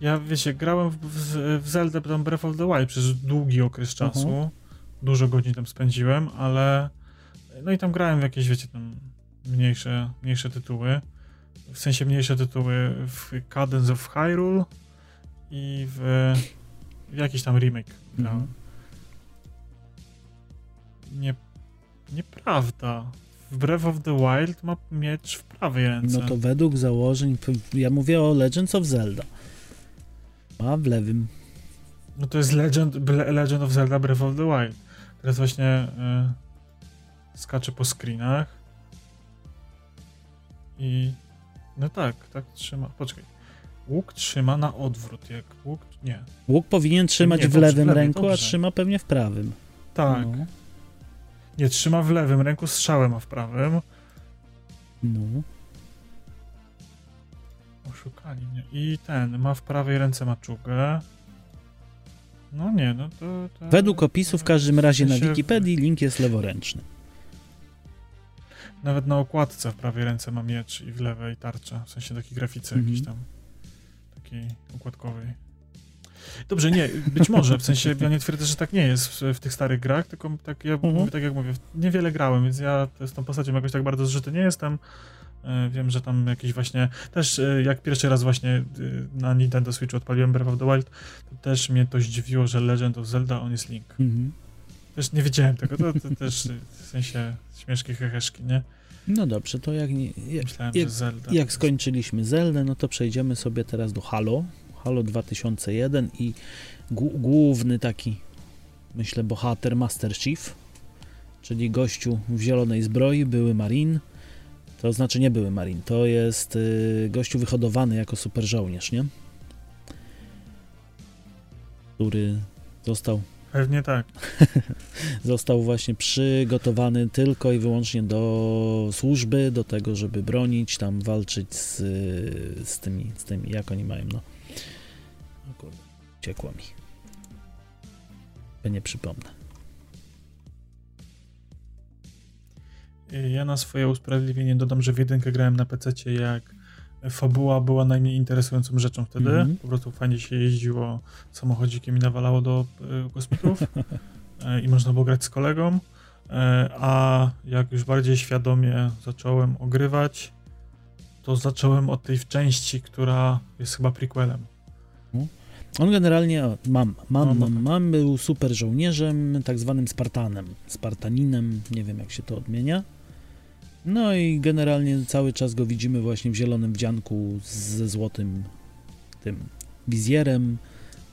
ja, wiecie, grałem w, w, w Zelda tam Breath of the Wild przez długi okres czasu. Dużo godzin tam spędziłem, ale... No i tam grałem w jakieś, wiecie, tam mniejsze, mniejsze tytuły. W sensie mniejsze tytuły w Cadence of Hyrule i w, w jakiś tam remake. Mhm. Nie, nieprawda. W Breath of the Wild ma miecz w prawej ręce. No to według założeń, ja mówię o Legends of Zelda. Ma w lewym. No to jest Legend, Legend of Zelda Breath of the Wild. Teraz właśnie y, skaczę po screenach. I no tak, tak trzyma. Poczekaj. Łuk trzyma na odwrót, jak łuk. Nie. Łuk powinien trzymać Nie, w lewym ręku, a dobrze. trzyma pewnie w prawym. Tak. No. Nie, trzyma w lewym ręku, strzałem ma w prawym. no. Oszukali mnie. I ten, ma w prawej ręce maczugę. No nie, no to... to Według opisu w każdym razie na Wikipedii Link jest leworęczny. Nawet na okładce w prawej ręce ma miecz i w lewej tarcza. W sensie takiej grafice Mhm. jakiejś tam. Takiej układkowej. Dobrze, nie, być może, w sensie ja nie twierdzę, że tak nie jest w, w tych starych grach, tylko tak, ja Mhm. mówię, tak jak mówię, niewiele grałem, więc ja z tą postacią jakoś tak bardzo zżyty nie jestem. E, Wiem, że tam jakieś właśnie, też e, jak pierwszy raz właśnie e, na Nintendo Switch odpaliłem Breath of the Wild, to też mnie to zdziwiło, że Legend of Zelda on jest Link. Mhm. Też nie wiedziałem tego, to, to też w sensie śmieszki, heheszki, nie? No dobrze, to jak, nie, jak, Myślałem, jak- że Zelda. jak skończyliśmy Zeldę, no to przejdziemy sobie teraz do Halo. Halo 2001 i głó- główny taki, myślę, bohater Master Chief, czyli gościu w zielonej zbroi, były Marin. To znaczy nie były Marin, to jest y, gościu wyhodowany jako super żołnierz, nie? Który został Pewnie tak. został właśnie przygotowany tylko i wyłącznie do służby, do tego, żeby bronić, tam walczyć z, z tymi, z tymi, jak oni mają, no. O kurde, ciekło mi. Nie przypomnę. Ja na swoje usprawiedliwienie dodam, że w jedynkę grałem na PC, jak fabuła była najmniej interesującą rzeczą wtedy. Mhm. Po prostu fajnie się jeździło samochodzikiem i nawalało do e, kosmitów e, i można było grać z kolegą. E, a jak już bardziej świadomie zacząłem ogrywać, to zacząłem od tej części, która jest chyba prequelem. On generalnie, o, mam, mam, No, no mam, tak. mam, był super żołnierzem, tak zwanym Spartanem, Spartaninem, nie wiem jak się to odmienia. No i generalnie cały czas go widzimy właśnie w zielonym wdzianku ze złotym tym wizjerem.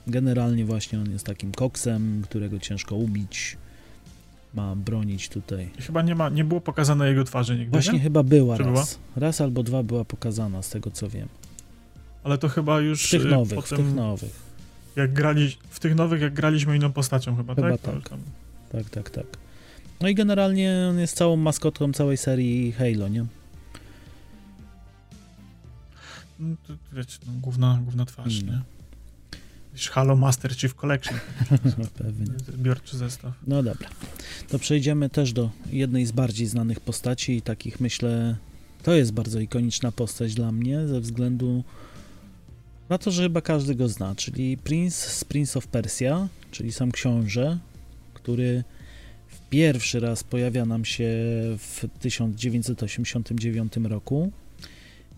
Generalnie właśnie on jest takim koksem, którego ciężko ubić. Ma bronić tutaj. Chyba nie, ma, nie było pokazane jego twarzy nigdy, Właśnie nie? chyba była Czy raz. Raz albo dwa była pokazana, z tego co wiem. Ale to chyba już W tych e, nowych, w potem, tych nowych. jak grali, w tych nowych jak graliśmy inną postacią chyba, Chyba tak? Tak. tam- Tak, tak, tak. No i generalnie on jest całą maskotką całej serii Halo, nie? No, to, wiecie, no, główna, główna twarz, Mm. nie? Wiesz, Halo Master Chief Collection, Pewnie. zbiorczy zestaw. No dobra. To przejdziemy też do jednej z bardziej znanych postaci i takich myślę, to jest bardzo ikoniczna postać dla mnie ze względu na to, że chyba każdy go zna, czyli Prince z Prince of Persia, czyli sam książę, który pierwszy raz pojawia nam się w 1989 roku.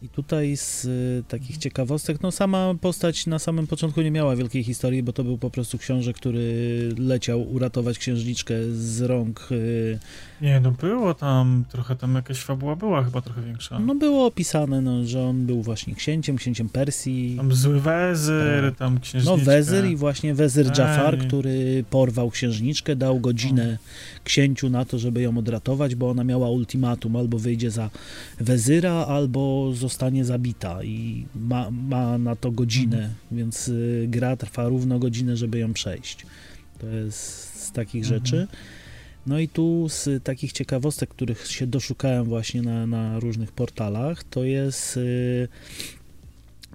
I tutaj z y, takich ciekawostek, no sama postać na samym początku nie miała wielkiej historii, bo to był po prostu książę, który leciał uratować księżniczkę z rąk. y, Nie, no było tam, trochę tam jakaś fabuła była chyba trochę większa. No było opisane, no, że on był właśnie księciem, księciem Persji. Tam zły wezyr, Tak. tam księżniczka. No wezyr i właśnie wezyr Ej. Jafar, który porwał księżniczkę, dał godzinę księciu na to, żeby ją odratować, bo ona miała ultimatum, albo wyjdzie za wezyra, albo zostanie zabita i ma, ma na to godzinę, Mhm. więc y, gra trwa równo godzinę, żeby ją przejść. To jest z takich Mhm. rzeczy. No i tu z takich ciekawostek, których się doszukałem właśnie na, na różnych portalach, to jest y,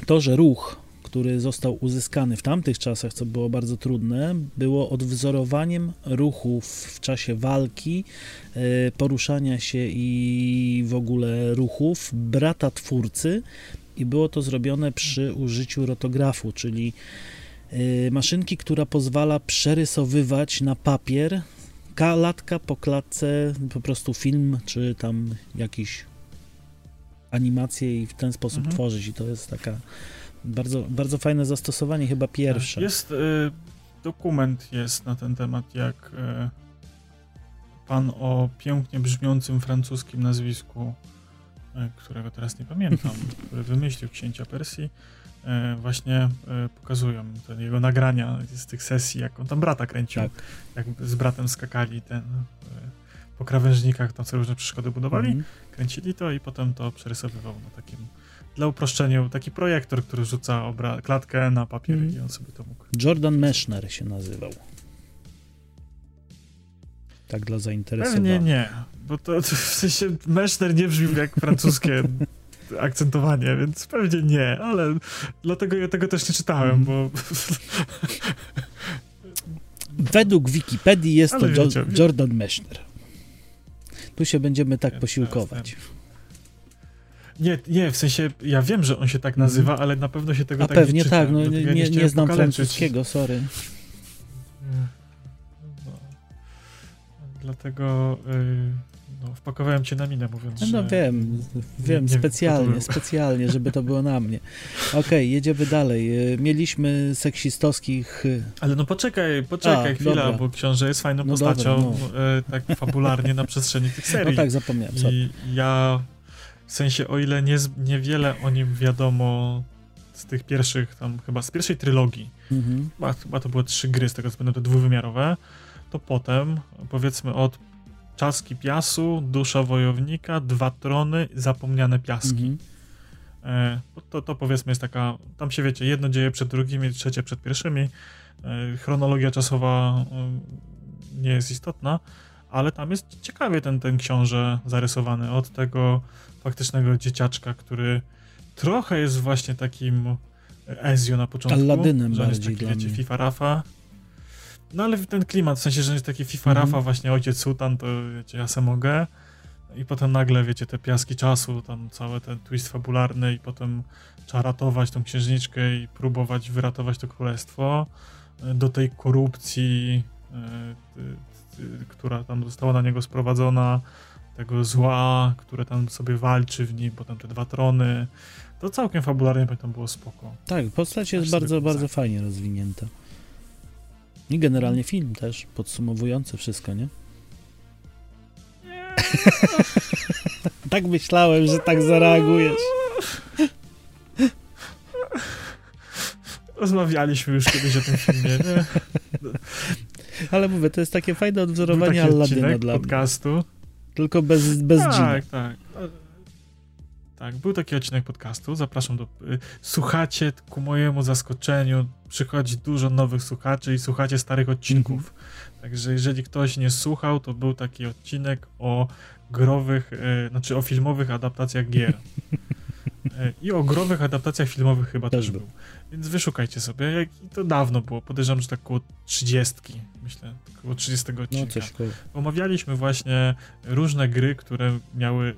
to, że ruch, który został uzyskany w tamtych czasach, co było bardzo trudne, było odwzorowaniem ruchów w czasie walki, y, poruszania się i w ogóle ruchów brata twórcy i było to zrobione przy użyciu rotografu, czyli y, maszynki, która pozwala przerysowywać na papier klatka po klatce po prostu film, czy tam jakiś animację i w ten sposób Mhm. tworzyć i to jest taka bardzo, bardzo fajne zastosowanie, chyba pierwsze. Jest y, dokument jest na ten temat, jak y, pan o pięknie brzmiącym francuskim nazwisku, y, którego teraz nie pamiętam, który wymyślił księcia Persji, właśnie pokazują te jego nagrania z tych sesji, jak on tam brata kręcił, Tak. jak z bratem skakali ten, po krawężnikach, tam sobie różne przeszkody budowali, Mhm. kręcili to i potem to przerysowywał na takim, dla uproszczenia, taki projektor, który rzuca obra- klatkę na papier Mhm. i on sobie to mógł. Jordan Mechner się nazywał. Tak dla zainteresowanych. Pewnie nie, bo to, to w sensie Meszner nie brzmi jak francuskie akcentowanie, więc pewnie nie, ale dlatego ja tego też nie czytałem, Mhm. bo Według Wikipedii jest Ale to Jo- wiecie, wie- Jordan Mechner. Tu się będziemy tak posiłkować. Nie, nie, w sensie ja wiem, że on się tak nazywa, ale na pewno się tego A tak nie pewnie czyta, tak, no, nie, nie, chciałem znam pokaleczyć. francuskiego, sorry. No. Dlatego y, no, wpakowałem cię na minę, mówiąc, No że... wiem, wiem, nie specjalnie, był. specjalnie, żeby to było na mnie. Okej, jedziemy dalej. Y, Mieliśmy seksistowskich... y, Ale no poczekaj, poczekaj A, chwila, dobra. bo książę jest fajną No postacią, dobra, e, tak fabularnie na przestrzeni tych serii. No tak, zapomniałem. sorry. I ja, w sensie, o ile nie, niewiele o nim wiadomo z tych pierwszych, tam chyba z pierwszej trylogii, Mhm. chyba, chyba to były trzy gry, z tego co będą te dwuwymiarowe, to potem, powiedzmy od Czaski Piasu, Dusza Wojownika, Dwa Trony, Zapomniane Piaski. Mhm. E, to, to powiedzmy jest taka, tam się wiecie, jedno dzieje przed drugimi, trzecie przed pierwszymi. E, chronologia czasowa e, nie jest istotna, ale tam jest ciekawie ten, ten książę zarysowany od tego faktycznego dzieciaczka, który trochę jest właśnie takim Ezio na początku. Aladynem że on jest taki, wiecie. FIFA Rafa. No ale ten klimat, w sensie, że jest taki FIFA Mhm. Rafa, właśnie ojciec sultan, to wiecie, ja se mogę. I potem nagle, wiecie, te piaski czasu, tam cały ten twist fabularny i potem trzeba ratować tą księżniczkę i próbować wyratować to królestwo e, do tej korupcji, e, która tam została na niego sprowadzona, tego zła, które tam sobie walczy w nim, potem te dwa trony. To całkiem fabularnie pamiętam było spoko. Tak, postać jest Aż bardzo, bardzo fajnie rozwinięta. I generalnie film też, podsumowujący wszystko, nie? Tak myślałem, że tak zareagujesz. Rozmawialiśmy już kiedyś o tym filmie, nie? Ale mówię, to jest takie fajne odwzorowanie odcinek dla mnie. podcastu. Tylko bez, bez. Tak, tak. Tak, był taki odcinek podcastu. Zapraszam do. y, Słuchacie, ku mojemu zaskoczeniu, przychodzi dużo nowych słuchaczy i słuchacie starych odcinków. Mhm. Także jeżeli ktoś nie słuchał, to był taki odcinek o growych, y, znaczy o filmowych adaptacjach gier. Y, I o growych adaptacjach filmowych chyba też, Też był. był. Więc wyszukajcie sobie. Jak, I to dawno było. Podejrzewam, że tak około 30, myślę. Około 30 No odcinka coś koło. omawialiśmy właśnie różne gry, które miały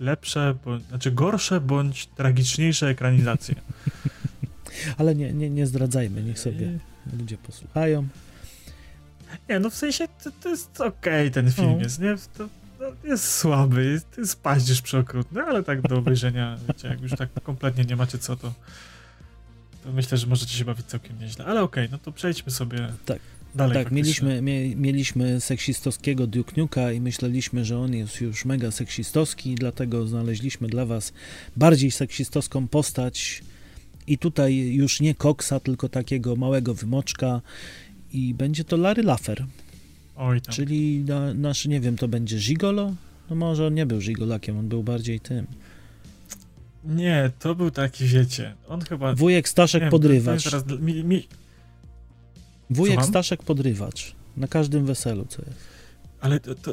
lepsze, bo, znaczy gorsze bądź tragiczniejsze ekranizacje. Ale nie, nie, nie zdradzajmy, niech sobie ludzie posłuchają. Nie, no w sensie to, to jest okej ten film No. jest, nie? To jest słaby, jest, jest paździerz przeokrutny, ale tak do obejrzenia, wiecie, jak już tak kompletnie nie macie co, to, to myślę, że możecie się bawić całkiem nieźle. Ale okej, no to przejdźmy sobie Tak. dalej. tak, faktycznie. mieliśmy, mie, mieliśmy seksistowskiego Duke i myśleliśmy, że on jest już mega seksistowski, dlatego znaleźliśmy dla was bardziej seksistowską postać i tutaj już nie Coxa, tylko takiego małego wymoczka i będzie to Larry Laffer, Oj tam. czyli na, nasz, nie wiem, to będzie Gigolo? No może on nie był Gigolakiem, on był bardziej tym. Nie, to był taki, wiecie, on chyba... Wujek Staszek wiem, Podrywacz. Teraz, mi, mi, Wujek? Staszek Podrywacz. Na każdym weselu, co jest. ale to, to,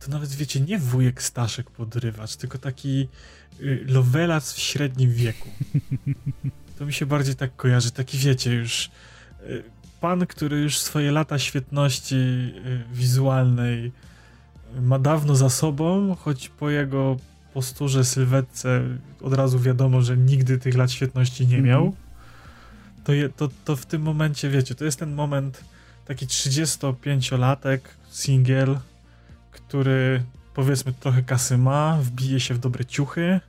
to nawet, wiecie, nie wujek Staszek podrywacz, tylko taki y, lowelac w średnim wieku. To mi się bardziej tak kojarzy, taki wiecie, już y, pan, który już swoje lata świetności y, wizualnej ma dawno za sobą, choć po jego posturze, sylwetce od razu wiadomo, że nigdy tych lat świetności nie miał. Mm -hmm. to, je, to, to w tym momencie, wiecie, to jest ten moment taki 35-latek, singiel, który powiedzmy trochę kasy ma, wbije się w dobre ciuchy,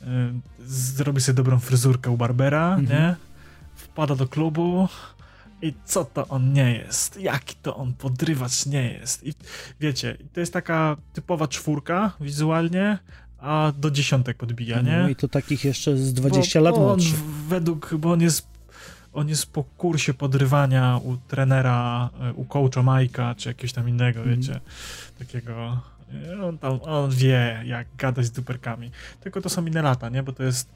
yy, zrobi sobie dobrą fryzurkę u Barbera, mm -hmm. nie? Wpada do klubu, i co to on nie jest, jaki to on podrywacz nie jest. I wiecie, to jest taka typowa czwórka wizualnie, a do dziesiątek podbija, nie? No i to takich jeszcze z 20 bo, lat bo on według, bo on jest on jest po kursie podrywania u trenera, e, u coacha Majka, czy jakiegoś tam innego, mm. wiecie, takiego e, on tam, on wie, jak gadać z duperkami. Tylko to są inne lata, nie? Bo to jest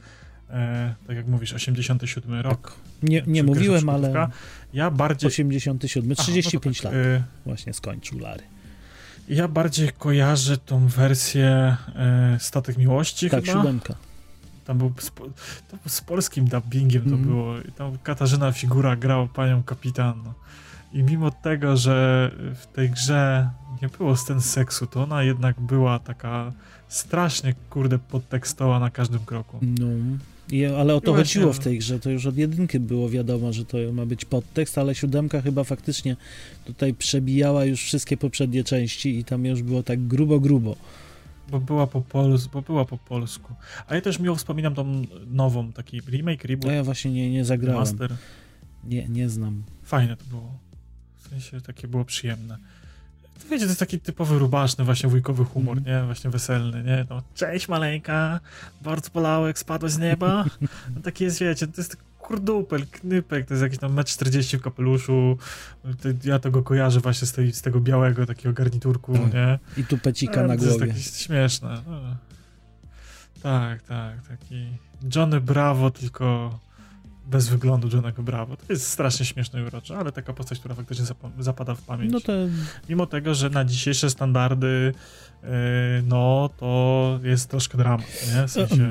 e, tak jak mówisz, 87 rok. Nie, nie mówiłem, ale ja bardziej... 87, 35 Aha, no tak, lat y... właśnie skończył Lary. Ja bardziej kojarzę tą wersję e, Statek Miłości Tak, chyba. siódemka. Tam był z, z polskim dubbingiem mm. to mhm. było. I tam Katarzyna Figura grała panią kapitan. I mimo tego, że w tej grze nie było scen seksu, to ona jednak była taka strasznie, kurde, podtekstowa na każdym kroku. No. I, ale o to chodziło w tej grze, to już od jedynki było wiadomo, że to ma być podtekst, ale siódemka chyba faktycznie tutaj przebijała już wszystkie poprzednie części i tam już było tak grubo, grubo. Bo była po polsku, bo była po polsku. A ja też miło wspominam tą nową, taki remake, reboot. No ja właśnie nie, nie zagrałem. Master. Nie, nie znam. Fajne to było. W sensie takie było przyjemne wiecie, to jest taki typowy rubaszny, właśnie wujkowy humor, mm. nie? Właśnie weselny, nie? No, cześć maleńka, bardzo polałek, spadłeś z nieba. No, taki jest, wiecie, to jest kurdupel, knypek, to jest jakiś tam metr 40 w kapeluszu. To, ja tego kojarzę właśnie z, tej, z tego białego takiego garniturku, tak. nie? I tu pecika na głowie. To jest takie śmieszne. No. Tak, tak, taki Johnny Bravo, tylko bez wyglądu Johnego Bravo. To jest strasznie śmieszne i urocze, ale taka postać, która faktycznie zapada w pamięć. No to... Mimo tego, że na dzisiejsze standardy yy, no, to jest troszkę dramat, nie? W sensie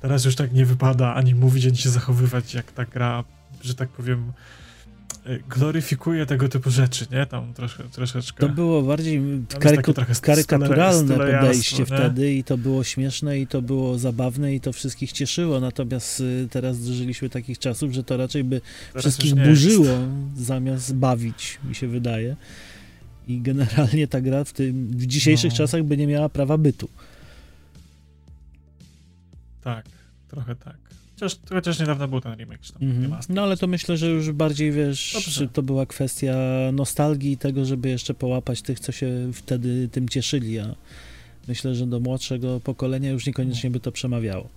teraz już tak nie wypada ani mówić, ani się zachowywać jak ta gra, że tak powiem gloryfikuje tego typu rzeczy, nie? Tam trosze, troszeczkę. To było bardziej karyku, karykaturalne podejście wtedy i to było śmieszne i to było zabawne i to wszystkich cieszyło, natomiast y, teraz dożyliśmy takich czasów, że to raczej by teraz wszystkich burzyło jest. zamiast bawić, mi się wydaje. I generalnie ta gra w, tym, w dzisiejszych no. czasach by nie miała prawa bytu. Tak, trochę tak. Chociaż, chociaż niedawno był ten remake, czy tam mm -hmm. No ale to myślę, że już bardziej, wiesz, Dobrze. to była kwestia nostalgii i tego, żeby jeszcze połapać tych, co się wtedy tym cieszyli, a myślę, że do młodszego pokolenia już niekoniecznie by to przemawiało.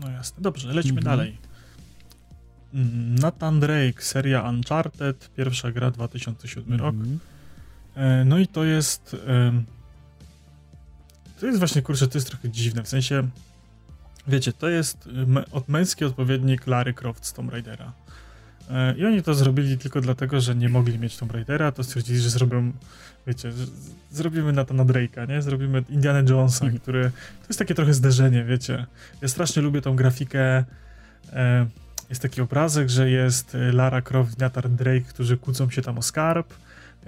No jasne. Dobrze, lećmy mm -hmm. dalej. Nathan Drake, seria Uncharted, pierwsza gra 2007 mm -hmm. rok. E, no i to jest... To jest właśnie, kurczę, to jest trochę dziwne, w sensie Wiecie, to jest y, męski odpowiednik Larry Croft z Tomb Raidera. E, I oni to zrobili tylko dlatego, że nie mogli mieć Tomb Raidera, to stwierdzili, że zrobią, wiecie, zrobimy na to na Drake'a, nie? Zrobimy Indiana Jonesa, mhm. który, to jest takie trochę zderzenie, wiecie. Ja strasznie lubię tą grafikę, e, jest taki obrazek, że jest y, Lara Croft i Nathan Drake, którzy kłócą się tam o skarb,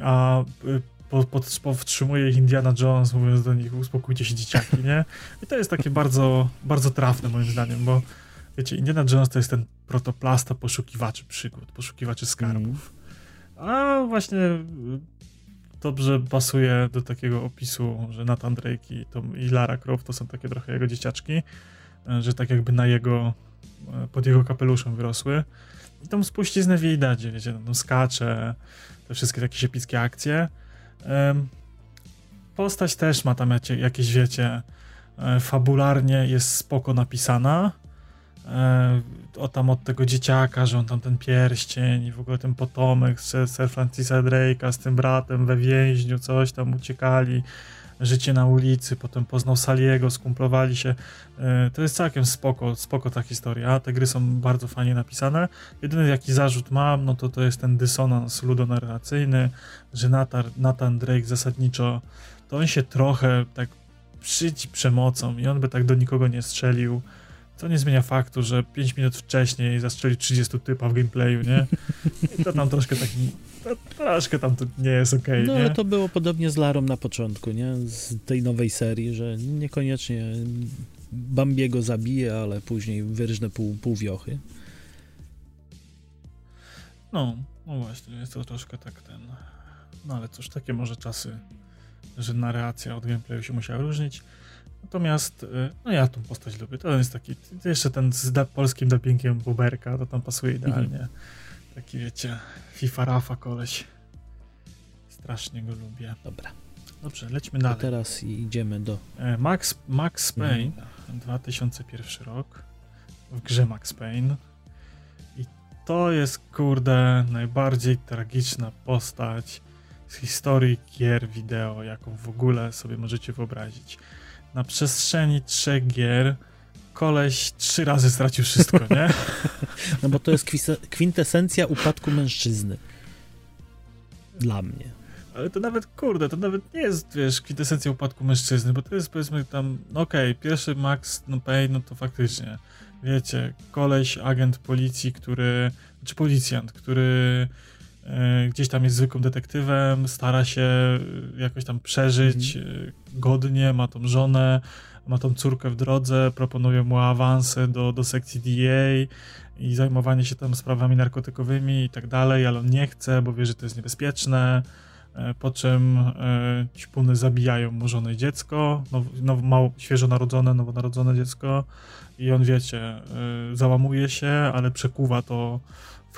a y, po, powstrzymuje ich Indiana Jones, mówiąc do nich, uspokójcie się dzieciaki, nie? I to jest takie bardzo, bardzo trafne moim zdaniem, bo wiecie, Indiana Jones to jest ten protoplasta poszukiwaczy przygód, poszukiwaczy skarbów. A właśnie dobrze pasuje do takiego opisu, że Nathan Drake i, to, i Lara Croft to są takie trochę jego dzieciaczki, że tak jakby na jego, pod jego kapeluszem wyrosły. I tą spuściznę w jej dadzie, wiecie, no, skacze, te wszystkie takie epickie akcje. Postać też ma tam jakieś, wiecie, e, fabularnie jest spoko napisana. E, o tam od tego dzieciaka, że on tam ten pierścień i w ogóle ten potomek Sir Francisa Drake'a z tym bratem we więźniu, coś tam uciekali. Życie na ulicy, potem poznał Saliego, skumplowali się. E, to jest całkiem spoko, spoko ta historia. Te gry są bardzo fajnie napisane. Jedyny jaki zarzut mam, no to to jest ten dysonans ludonarracyjny, że Nathan, Nathan Drake zasadniczo to on się trochę tak przyci przemocą i on by tak do nikogo nie strzelił. To nie zmienia faktu, że 5 minut wcześniej zastrzelił 30 typa w gameplayu, nie? I to tam troszkę taki, to troszkę tam to nie jest okej, No nie? ale to było podobnie z Larą na początku, nie? Z tej nowej serii, że niekoniecznie Bambiego zabije, ale później wyrżnę pół, pół wiochy. No, no właśnie, jest to troszkę tak ten. No ale cóż, takie może czasy, że narracja od gameplayu się musiała różnić. Natomiast, y, no ja tą postać lubię. To jest taki, to jeszcze ten z da, polskim dubbingiem Buberka, to tam pasuje idealnie. Taki wiecie, FIFA Rafa koleś. Strasznie go lubię. Dobra, Dobrze, lećmy to dalej. teraz idziemy do... E, Max, Max Payne, 2001 rok, w grze Max Payne. I to jest, kurde, najbardziej tragiczna postać z historii gier wideo, jaką w ogóle sobie możecie wyobrazić. Na przestrzeni trzech gier koleś trzy razy stracił wszystko, nie? No bo to jest kwintesencja upadku mężczyzny. Dla mnie. Ale to nawet, kurde, to nawet nie jest, wiesz, kwintesencja upadku mężczyzny, bo to jest, powiedzmy, tam, no okej, pierwszy Max no Payne, no to faktycznie, wiecie, koleś, agent policji, który, czy policjant, który gdzieś tam jest zwykłym detektywem, stara się e, jakoś tam przeżyć e, godnie, ma tą żonę, ma tą córkę w drodze, proponują mu awanse do, do sekcji DA i zajmowanie się tam sprawami narkotykowymi i tak dalej, ale on nie chce, bo wie, że to jest niebezpieczne. E, Po czym e, ćpuny zabijają mu żonę i dziecko, now, now, mało, świeżo narodzone, nowonarodzone dziecko i on, wiecie, e, załamuje się, ale przekuwa to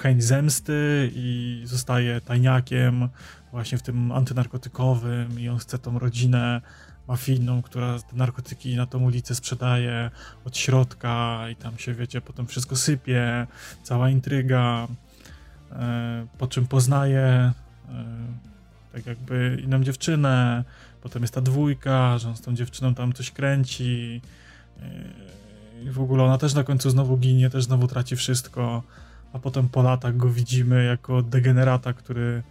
chęć zemsty i zostaje tajniakiem właśnie w tym antynarkotykowym i on chce tą rodzinę mafijną, która te narkotyki na tą ulicę sprzedaje od środka i tam się, wiecie, potem wszystko sypie, cała intryga, e, po czym poznaje e, tak jakby inną dziewczynę, potem jest ta dwójka, że on z tą dziewczyną tam coś kręci yy, i w ogóle ona też na końcu znowu ginie, też znowu traci wszystko, a potem po latach go widzimy jako degenerata, który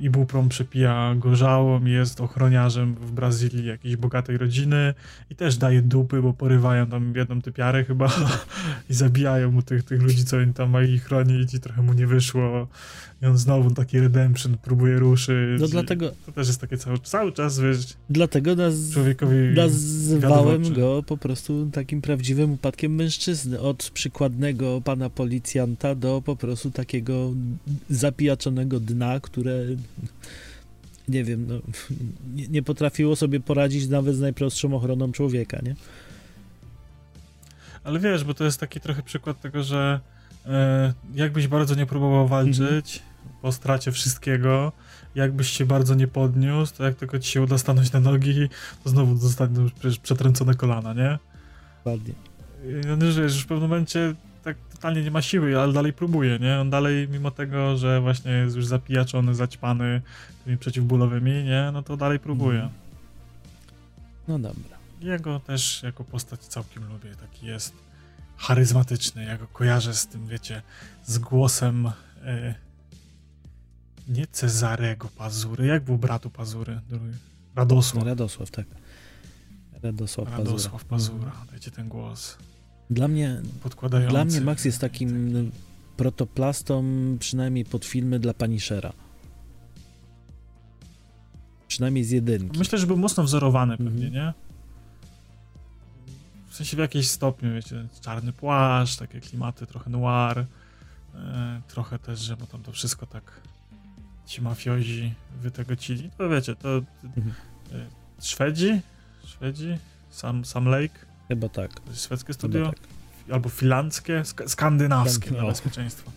ibuprą przepija gorzałą jest ochroniarzem w Brazylii jakiejś bogatej rodziny i też daje dupy, bo porywają tam jedną typiarę chyba i zabijają mu tych, tych ludzi, co oni tam mają ich chronić i trochę mu nie wyszło i on znowu taki redemption próbuje ruszyć. No dlatego, To też jest takie cały, cały czas, wiesz, dlatego naz, człowiekowi... nazwałem go po prostu takim prawdziwym upadkiem mężczyzny. Od przykładnego pana policjanta do po prostu takiego zapijaczonego dna, które nie wiem, no, nie, nie potrafiło sobie poradzić nawet z najprostszą ochroną człowieka, nie? Ale wiesz, bo to jest taki trochę przykład tego, że e, jakbyś bardzo nie próbował walczyć po stracie wszystkiego, jakbyś się bardzo nie podniósł, to jak tylko ci się uda stanąć na nogi, to znowu zostaną przecież przetrącone kolana, nie? Dokładnie. I on już, w pewnym momencie totalnie nie ma siły, ale dalej próbuje, nie? On dalej, mimo tego, że właśnie jest już zapijaczony, zaćpany tymi przeciwbólowymi, nie? No to dalej próbuje. Mhm. No dobra. Jego też jako postać całkiem lubię. Taki jest charyzmatyczny. Ja go kojarzę z tym, wiecie, z głosem e, nie Cezarego Pazury. Jak był bratu Pazury? Drugi? Radosław. Radosław, tak. Radosław Pazura. Radosław Pazura. Dajcie ten głos. Dla mnie, dla mnie Max jest takim protoplastą, przynajmniej pod filmy dla Punishera. Przynajmniej z jedynki. Myślę, że był mocno wzorowany pewnie, Mhm. nie? W sensie w jakimś stopniu, wiecie, czarny płaszcz, takie klimaty, trochę noir, e, trochę też, że bo tam to wszystko tak ci mafiozi wytegocili. To wiecie, to Mhm. e, Szwedzi? Szwedzi? Sam, Sam Lake? Chyba tak. Szwedzkie studio? tak. Albo filandzkie? Sk- skandynawskie Skan- na o. bezpieczeństwo.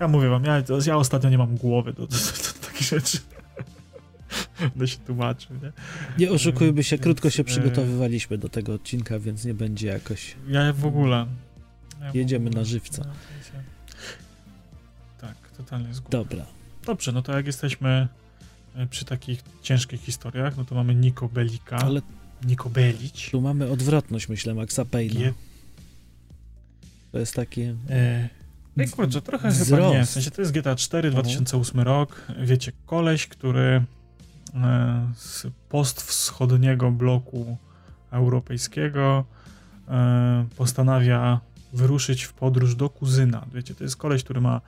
Ja mówię wam, ja, ja ostatnio nie mam głowy do, do, do, do takich rzeczy. Będę się tłumaczył, nie? Nie oszukujmy się, Więc, krótko się e, przygotowywaliśmy do tego odcinka, więc nie będzie jakoś. Ja w ogóle. Ja w Jedziemy ogóle. na żywca. No, w Tak, totalnie zgubię. Dobra. Dobrze, no to jak jesteśmy e, przy takich ciężkich historiach, no to mamy Niko Belika. Ale Niko Belić. tu mamy odwrotność, myślę, Maxa Payne'a. G- To jest takie... E, no kurczę, trochę chyba Wzrost. nie. W sensie to jest GTA 4, 2008 rok. Wiecie, koleś, który e, z postwschodniego bloku europejskiego e, postanawia wyruszyć w podróż do kuzyna. Wiecie, to jest koleś, który ma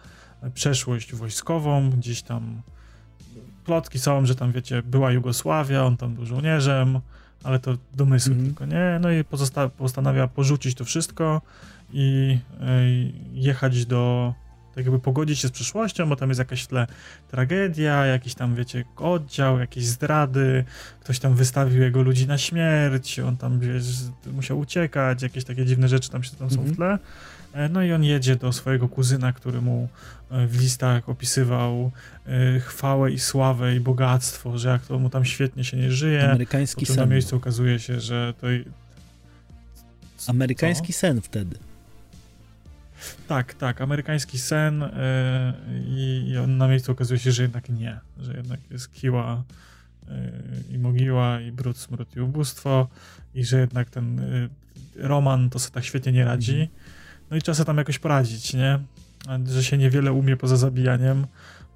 przeszłość wojskową, gdzieś tam plotki są, że tam, wiecie, była Jugosławia, on tam był żołnierzem, ale to domysły Mhm. tylko, nie? No i pozosta- postanawia porzucić to wszystko i e, jechać do, tak jakby pogodzić się z przyszłością, bo tam jest jakaś w tle tragedia, jakiś tam, wiecie, oddział, jakieś zdrady, ktoś tam wystawił jego ludzi na śmierć, on tam, wiesz, musiał uciekać, jakieś takie dziwne rzeczy tam się tam są w Mhm. tle. E, No i on jedzie do swojego kuzyna, który mu e, w listach opisywał e, chwałę i sławę i bogactwo, że jak to mu tam świetnie się nie żyje. Amerykański czym na sen. miejscu okazuje się, że to... i- Amerykański sen wtedy. Tak, tak, amerykański sen e, i, i on na miejscu okazuje się, że jednak nie, że jednak jest kiła e, i mogiła i brud, smród i ubóstwo i że jednak ten e, Roman to sobie tak świetnie nie radzi. Mhm. No i trzeba sobie tam jakoś poradzić, nie? Że się niewiele umie poza zabijaniem,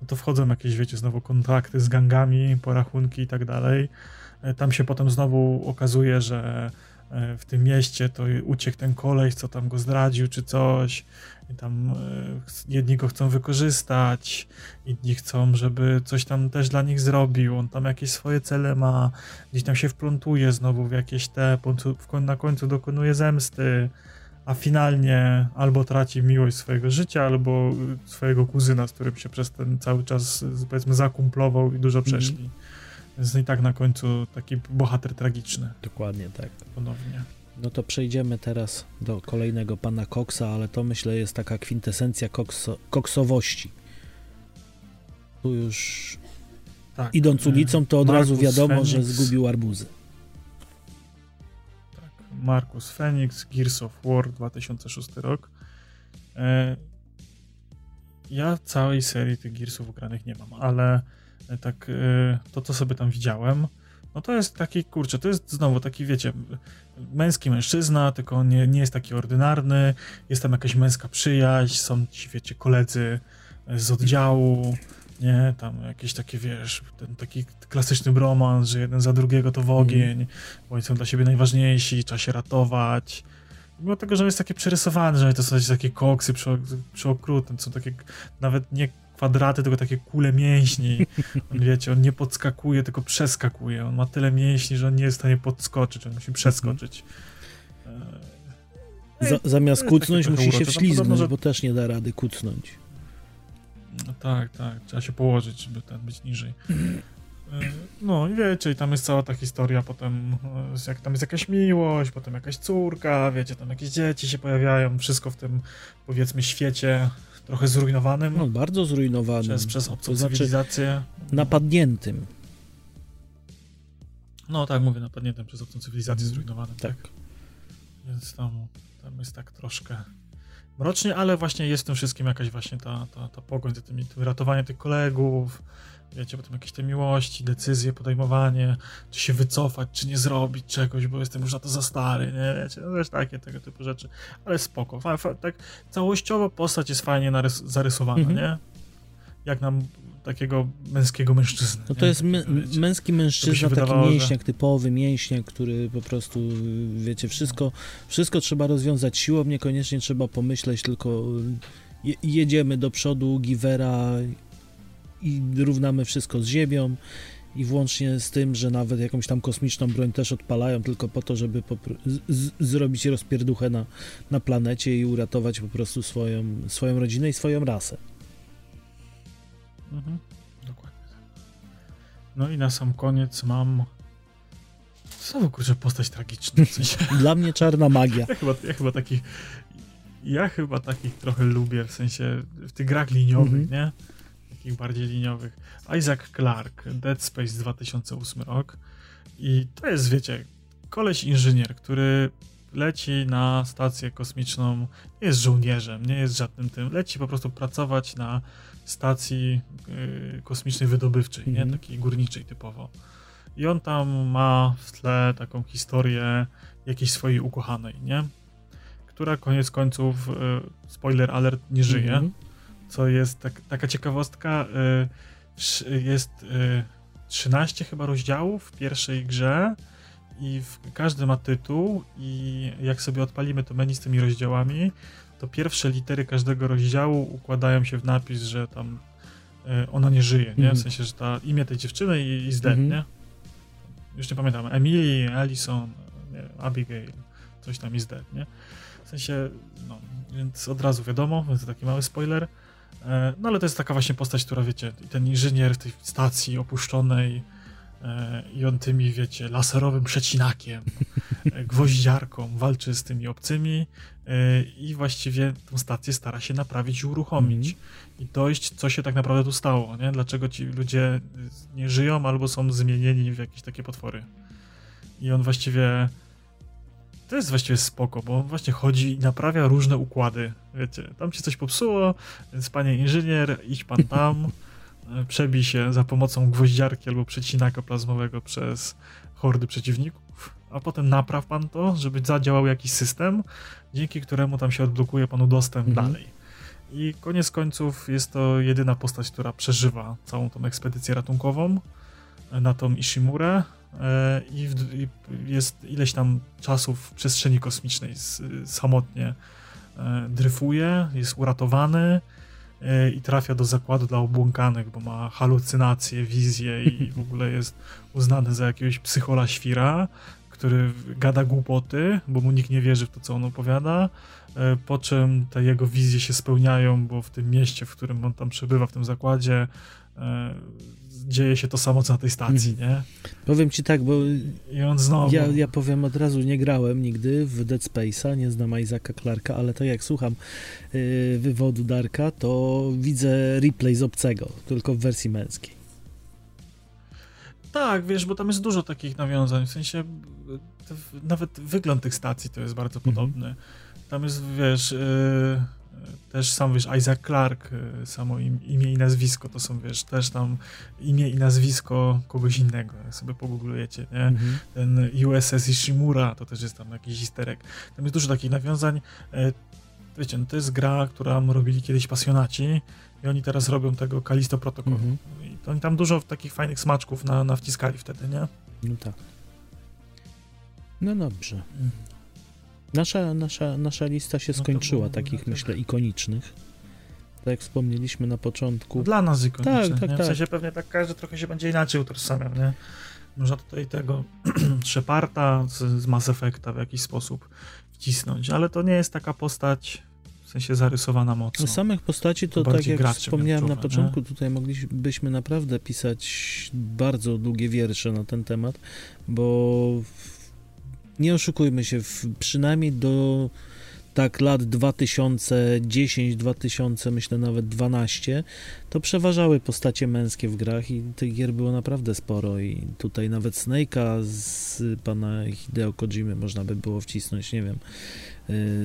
no to wchodzą jakieś, wiecie, znowu kontrakty z gangami, porachunki i tak dalej. Tam się potem znowu okazuje, że w tym mieście to uciekł ten koleś, co tam go zdradził czy coś i tam e, jedni go chcą wykorzystać, inni chcą, żeby coś tam też dla nich zrobił, on tam jakieś swoje cele ma, gdzieś tam się wplątuje znowu w jakieś te, na końcu dokonuje zemsty, a finalnie albo traci miłość swojego życia, albo y, swojego kuzyna, z którym się przez ten cały czas y, powiedzmy zakumplował i dużo Mhm. przeszli. Więc i tak na końcu taki bohater tragiczny Dokładnie tak. ponownie. No to przejdziemy teraz do kolejnego pana Coxa, ale to myślę jest taka kwintesencja kokso, koksowości. Tu już Tak. idąc e, ulicą, to od razu Marcus wiadomo, że Phoenix. zgubił arbuzy. Tak, Marcus Phoenix, Gears of War 2006 rok. E, ja całej serii tych Gearsów ugranych nie mam, ale tak e, to, co sobie tam widziałem, no to jest taki, kurczę, to jest znowu taki, wiecie, męski mężczyzna, tylko on nie, nie jest taki ordynarny, jest tam jakaś męska przyjaźń, są ci, wiecie, koledzy z oddziału, nie, tam jakieś takie, wiesz, ten taki klasyczny romans, że jeden za drugiego to w ogień, bo oni są dla siebie najważniejsi, trzeba się ratować. Mimo tego, że on jest takie przerysowany, że to są takie koksy przy, przyokrutne, to są takie nawet nie kwadraty, tylko takie kule mięśni. On, wiecie, on nie podskakuje, tylko przeskakuje. On ma tyle mięśni, że on nie jest w stanie podskoczyć, on musi przeskoczyć. E, Za, zamiast kucnąć musi się urocze. Wślizgnąć, że- bo też nie da rady kucnąć. No tak, tak. Trzeba się położyć, żeby ten być niżej. E, No i wiecie, i tam jest cała ta historia, potem e, jak tam jest jakaś miłość, potem jakaś córka, wiecie, tam jakieś dzieci się pojawiają, wszystko w tym, powiedzmy, świecie trochę zrujnowanym No, bardzo zrujnowany. przez, przez obcą to znaczy cywilizację. napadniętym. No tak, mówię, napadniętym przez obcą cywilizację zrujnowanym, tak. Tak. Więc tam, tam jest tak troszkę mrocznie, ale właśnie jest w tym wszystkim jakaś właśnie ta, ta, ta pogoń za tymi, tym ratowanie tych kolegów, wiecie, potem jakieś te miłości, decyzje, podejmowanie, czy się wycofać, czy nie zrobić czegoś, bo jestem już na to za stary, nie, wiecie, no też takie tego typu rzeczy, ale spoko, fa, fa, tak całościowo postać jest fajnie narys- zarysowana, Mhm. nie? Jak nam takiego męskiego mężczyzny. No to nie? jest wiecie. męski mężczyzna, taki wydawało, że- mięśniak, typowy mięśniak, który po prostu, wiecie, wszystko, wszystko trzeba rozwiązać siłą, niekoniecznie trzeba pomyśleć, tylko je, jedziemy do przodu Givera i równamy wszystko z ziemią i włącznie z tym, że nawet jakąś tam kosmiczną broń też odpalają tylko po to, żeby zrobić rozpierduchę na, na planecie i uratować po prostu swoją, swoją rodzinę i swoją rasę. Mhm. Dokładnie tak. No i na sam koniec mam. Znowu kurczę postać tragiczna. W sensie, Dla mnie czarna magia. ja, chyba, ja chyba takich. Ja chyba takich trochę lubię, w sensie w tych grach liniowych, Mhm. nie? Takich bardziej liniowych. Isaac Clarke, Dead Space 2008 rok. I to jest, wiecie, koleś inżynier, który leci na stację kosmiczną, nie jest żołnierzem, nie jest żadnym tym, leci po prostu pracować na stacji y, kosmicznej wydobywczej, Mhm. nie? Takiej górniczej typowo. I on tam ma w tle taką historię jakiejś swojej ukochanej, nie? Która koniec końców, y, spoiler alert, nie żyje Mhm. Co jest tak, taka ciekawostka. y, Jest y, 13 chyba rozdziałów w pierwszej grze i w, każdy ma tytuł i jak sobie odpalimy to menu z tymi rozdziałami, to pierwsze litery każdego rozdziału układają się w napis, że tam y, ona nie żyje, nie? Mhm. W sensie, że ta imię tej dziewczyny i, i Mhm. nie? Już nie pamiętam. Emily, Allison, Abigail, coś tam is dead, nie? W sensie, no, więc od razu wiadomo, więc to taki mały spoiler. E, No ale to jest taka właśnie postać, która wiecie, ten inżynier w tej stacji opuszczonej e, i on tymi, wiecie, laserowym przecinakiem, e, gwoździarką walczy z tymi obcymi i właściwie tą stację stara się naprawić i uruchomić. Mhm. I dojść, co się tak naprawdę tu stało, nie? Dlaczego ci ludzie nie żyją albo są zmienieni w jakieś takie potwory. I on właściwie to jest właściwie spoko, bo on właśnie chodzi i naprawia różne układy. Wiecie, tam ci coś popsuło, więc panie inżynier, idź pan tam, e, przebij się za pomocą gwoździarki albo przecinaka plazmowego przez hordy przeciwników, a potem napraw pan to, żeby zadziałał jakiś system, dzięki któremu tam się odblokuje panu dostęp Mhm. dalej. I koniec końców jest to jedyna postać, która przeżywa całą tą ekspedycję ratunkową e, na tą Ishimurę i, w, i jest ileś tam czasu w przestrzeni kosmicznej s, samotnie e, dryfuje, jest uratowany e, i trafia do zakładu dla obłąkanych, bo ma halucynacje, wizje i w ogóle jest uznany za jakiegoś psychola świra, który gada głupoty, bo mu nikt nie wierzy w to, co on opowiada, e, po czym te jego wizje się spełniają, bo w tym mieście, w którym on tam przebywa, w tym zakładzie, e, dzieje się to samo, co na tej stacji, nie? Powiem ci tak, bo I on znowu... ja, ja powiem od razu, nie grałem nigdy w Dead Space'a, nie znam Isaaca Clarka, ale tak jak słucham yy, wywodu Darka, to widzę replay z obcego, tylko w wersji męskiej. Tak, wiesz, bo tam jest dużo takich nawiązań, w sensie nawet wygląd tych stacji to jest bardzo Mhm. podobny. Tam jest, wiesz, yy, też sam, wiesz, Isaac Clark, yy, samo im, imię i nazwisko, to są, wiesz, też tam imię i nazwisko kogoś innego, jak sobie pogooglujecie, nie? Mhm. Ten USS Ishimura, to też jest tam jakiś isterek. Tam jest dużo takich nawiązań. E, Wiecie, no to jest gra, którą robili kiedyś pasjonaci i oni teraz robią tego Kalisto Protocol. Mhm. I to oni tam dużo takich fajnych smaczków na, nawciskali wtedy, nie? No tak. No dobrze. Nasza, nasza, nasza lista się No to skończyła, było- takich no tak. myślę ikonicznych. Tak jak wspomnieliśmy na początku. Dla nas ikoniczne, Tak, tak, nie? W tak. sensie pewnie tak każdy trochę się będzie inaczej utożsamiał, nie? Można tutaj tego Sheparda z, z Mass Effecta w jakiś sposób wcisnąć, ale to nie jest taka postać w sensie zarysowana mocno. Z samych postaci to To tak jak wspomniałem na początku, tutaj moglibyśmy naprawdę pisać bardzo długie wiersze na ten temat, bo nie oszukujmy się, w, przynajmniej do tak lat 2010, 2000, myślę nawet 12, to przeważały postacie męskie w grach i tych gier było naprawdę sporo i tutaj nawet Snake'a z pana Hideo Kojimy można by było wcisnąć, nie wiem,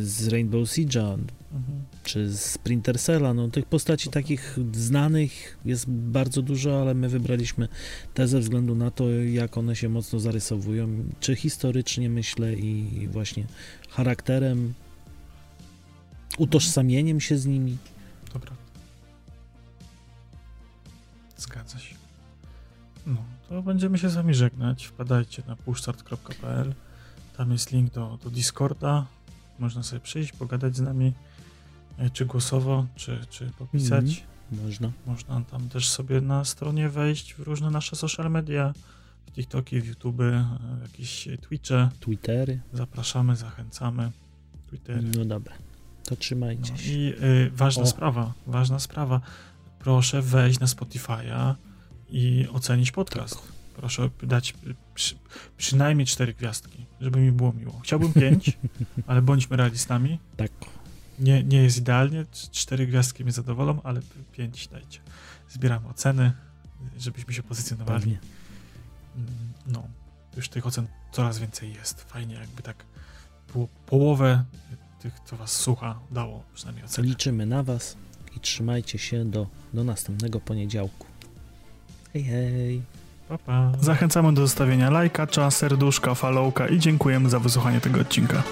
z Rainbow Siege'a, Mhm. czy z Sprinter Cella, no tych postaci takich znanych jest bardzo dużo, ale my wybraliśmy te ze względu na to, jak one się mocno zarysowują, czy historycznie myślę i właśnie charakterem, utożsamieniem się z nimi. Dobra. Zgadza się. No, to będziemy się z wami żegnać. Wpadajcie na pushstart.pl. Tam jest link do, do Discorda. Można sobie przyjść, pogadać z nami, e, czy głosowo, czy, czy popisać. Mhm. Można. Można tam też sobie na stronie wejść w różne nasze social media, w TikToki, w YouTube, e, jakieś Twitche. Twittery. Zapraszamy, zachęcamy. Twittery. No dobra. To No, trzymajcie się. I y, ważna O. sprawa, ważna sprawa. Proszę wejść na Spotify'a i ocenić podcast. Tak. Proszę dać przy, przynajmniej cztery gwiazdki, żeby mi było miło. Chciałbym pięć, ale bądźmy realistami. Tak. Nie, nie jest idealnie, cztery gwiazdki mnie zadowolą, ale pięć dajcie. Zbieramy oceny, żebyśmy się pozycjonowali. Pewnie. Mm, No, już tych ocen coraz więcej jest. Fajnie jakby tak po, połowę tych, co was słucha, dało przynajmniej ocenić. Liczymy na Was i trzymajcie się do, do następnego poniedziałku. Hej, hej. Pa, pa. Zachęcamy do zostawienia lajka, serduszka, followka i dziękujemy za wysłuchanie tego odcinka.